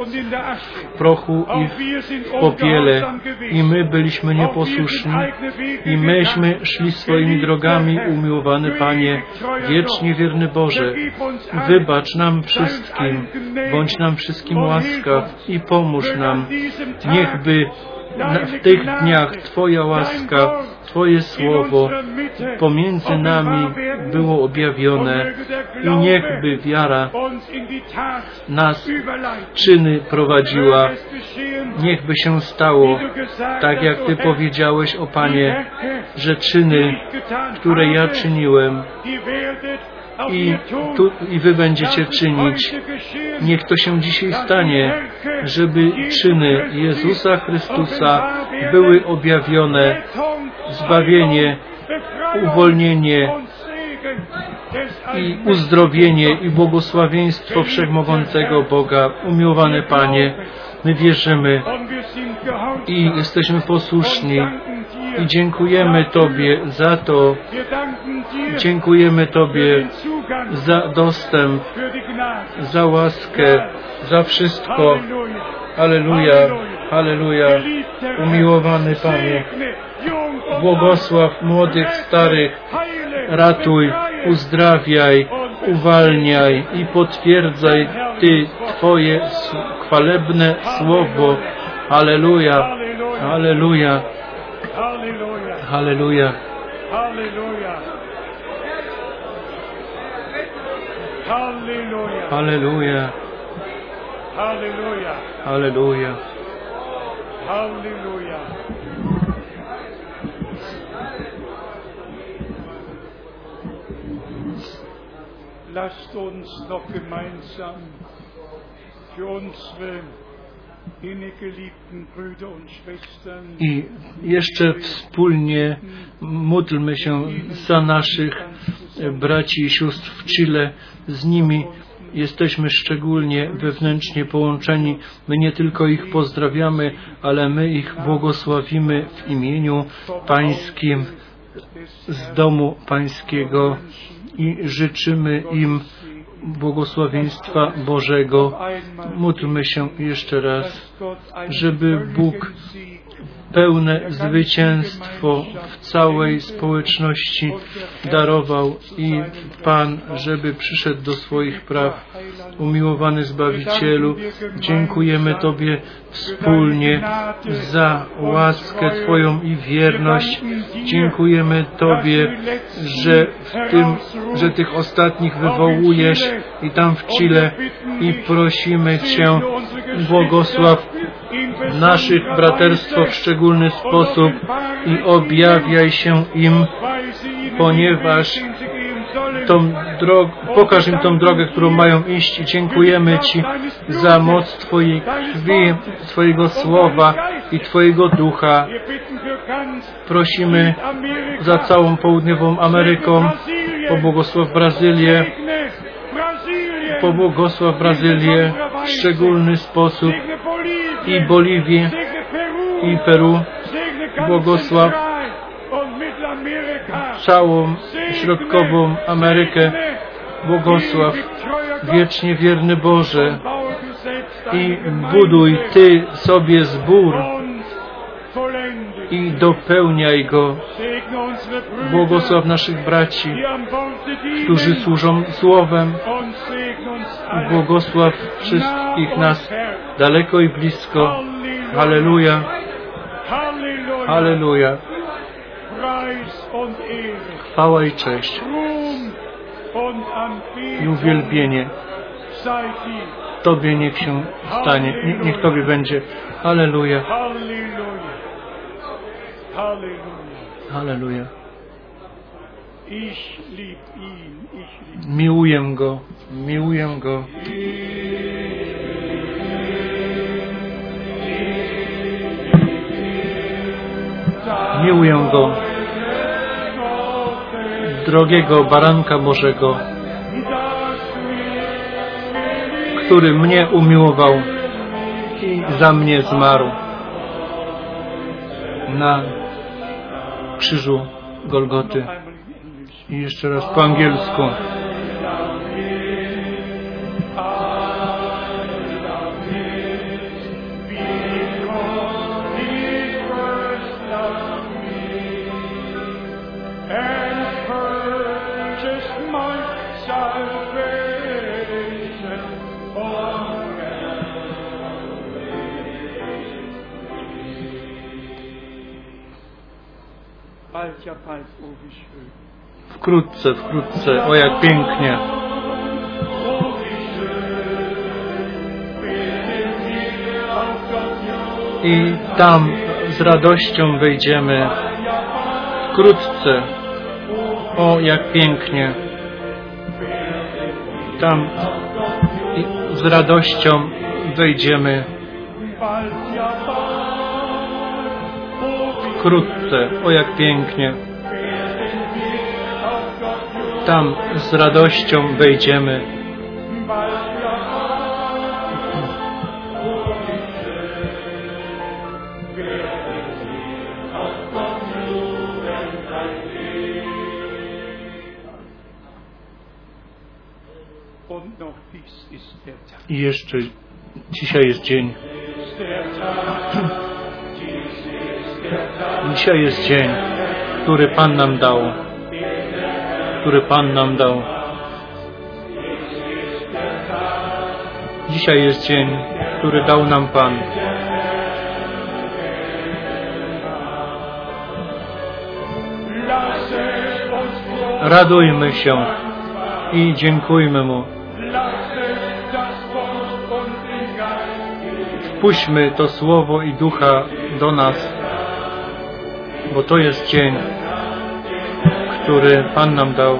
w prochu i w popiele. i my byliśmy nieposłuszni. i myśmy szli swoimi drogami, umiłowany Panie, wiecznie wierny Boże. Wybacz nam wszystkim, bądź nam wszystkim łaskaw i pomóż nam. Niechby w tych dniach Twoja łaska, Twoje słowo pomiędzy nami było objawione i niechby wiara nas czyny prowadziła. Niechby się stało, tak jak Ty powiedziałeś o Panie, że czyny, które ja czyniłem, i, tu, i wy będziecie czynić. Niech to się dzisiaj stanie, żeby czyny Jezusa Chrystusa były objawione, zbawienie, uwolnienie i uzdrowienie i błogosławieństwo Wszechmogącego Boga. Umiłowany Panie, my wierzymy i jesteśmy posłuszni i dziękujemy Tobie za to, dziękujemy Tobie za dostęp, za łaskę, za wszystko. Aleluja, aleluja. Umiłowany Panie, błogosław młodych, starych, ratuj, uzdrawiaj, uwalniaj i potwierdzaj Ty Twoje chwalebne słowo. Aleluja, aleluja. Halleluja. Halleluja. Halleluja. Halleluja. Halleluja. Halleluja. Halleluja. Lasst uns noch gemeinsam für unsere I jeszcze wspólnie módlmy się za naszych braci i sióstr w Chile. Z nimi jesteśmy szczególnie wewnętrznie połączeni. My nie tylko ich pozdrawiamy, ale my ich błogosławimy w imieniu Pańskim z domu Pańskiego i życzymy im błogosławieństwa Bożego. Módlmy się jeszcze raz, żeby Bóg pełne zwycięstwo w całej społeczności darował i Pan, żeby przyszedł do swoich praw. Umiłowany Zbawicielu, dziękujemy Tobie wspólnie za łaskę Twoją i wierność. Dziękujemy Tobie, że w tym, że tych ostatnich wywołujesz i tam w Chile i prosimy Cię, błogosław naszych braterstwo w szczególny sposób i objawiaj się im, ponieważ tą drog, pokaż im tą drogę, którą mają iść i dziękujemy Ci za moc Twojej krwi, Twojego słowa i Twojego ducha. Prosimy za całą południową Ameryką, pobłogosław Brazylię, pobłogosław Brazylię w szczególny sposób i Boliwię i Peru. Błogosław całą środkową Amerykę. Błogosław wiecznie wierny Boże i buduj Ty sobie zbór i dopełniaj go. Błogosław naszych braci, którzy służą Słowem. Błogosław wszystkich nas daleko i blisko. Halleluja. Halleluja. Chwała i cześć i uwielbienie. Tobie niech się stanie, nie- niech Tobie będzie. Halleluja, Halleluja. Miłuję Go, miłuję Go. Miłuję Go, drogiego baranka Bożego, który mnie umiłował i za mnie zmarł na krzyżu Golgoty. I jeszcze raz po angielsku. Wkrótce, wkrótce, o jak pięknie. I tam z radością wejdziemy. Wkrótce, o jak pięknie. Tam z radością wejdziemy. Wkrótce, o jak pięknie. Tam z radością wejdziemy. I jeszcze dzisiaj jest dzień. Dzisiaj jest dzień, który Pan nam dał. Który Pan nam dał. Dzisiaj jest dzień, który dał nam Pan. Radujmy się i dziękujmy Mu. Wpuśćmy to Słowo i Ducha do nas, bo to jest dzień, który Pan nam dał.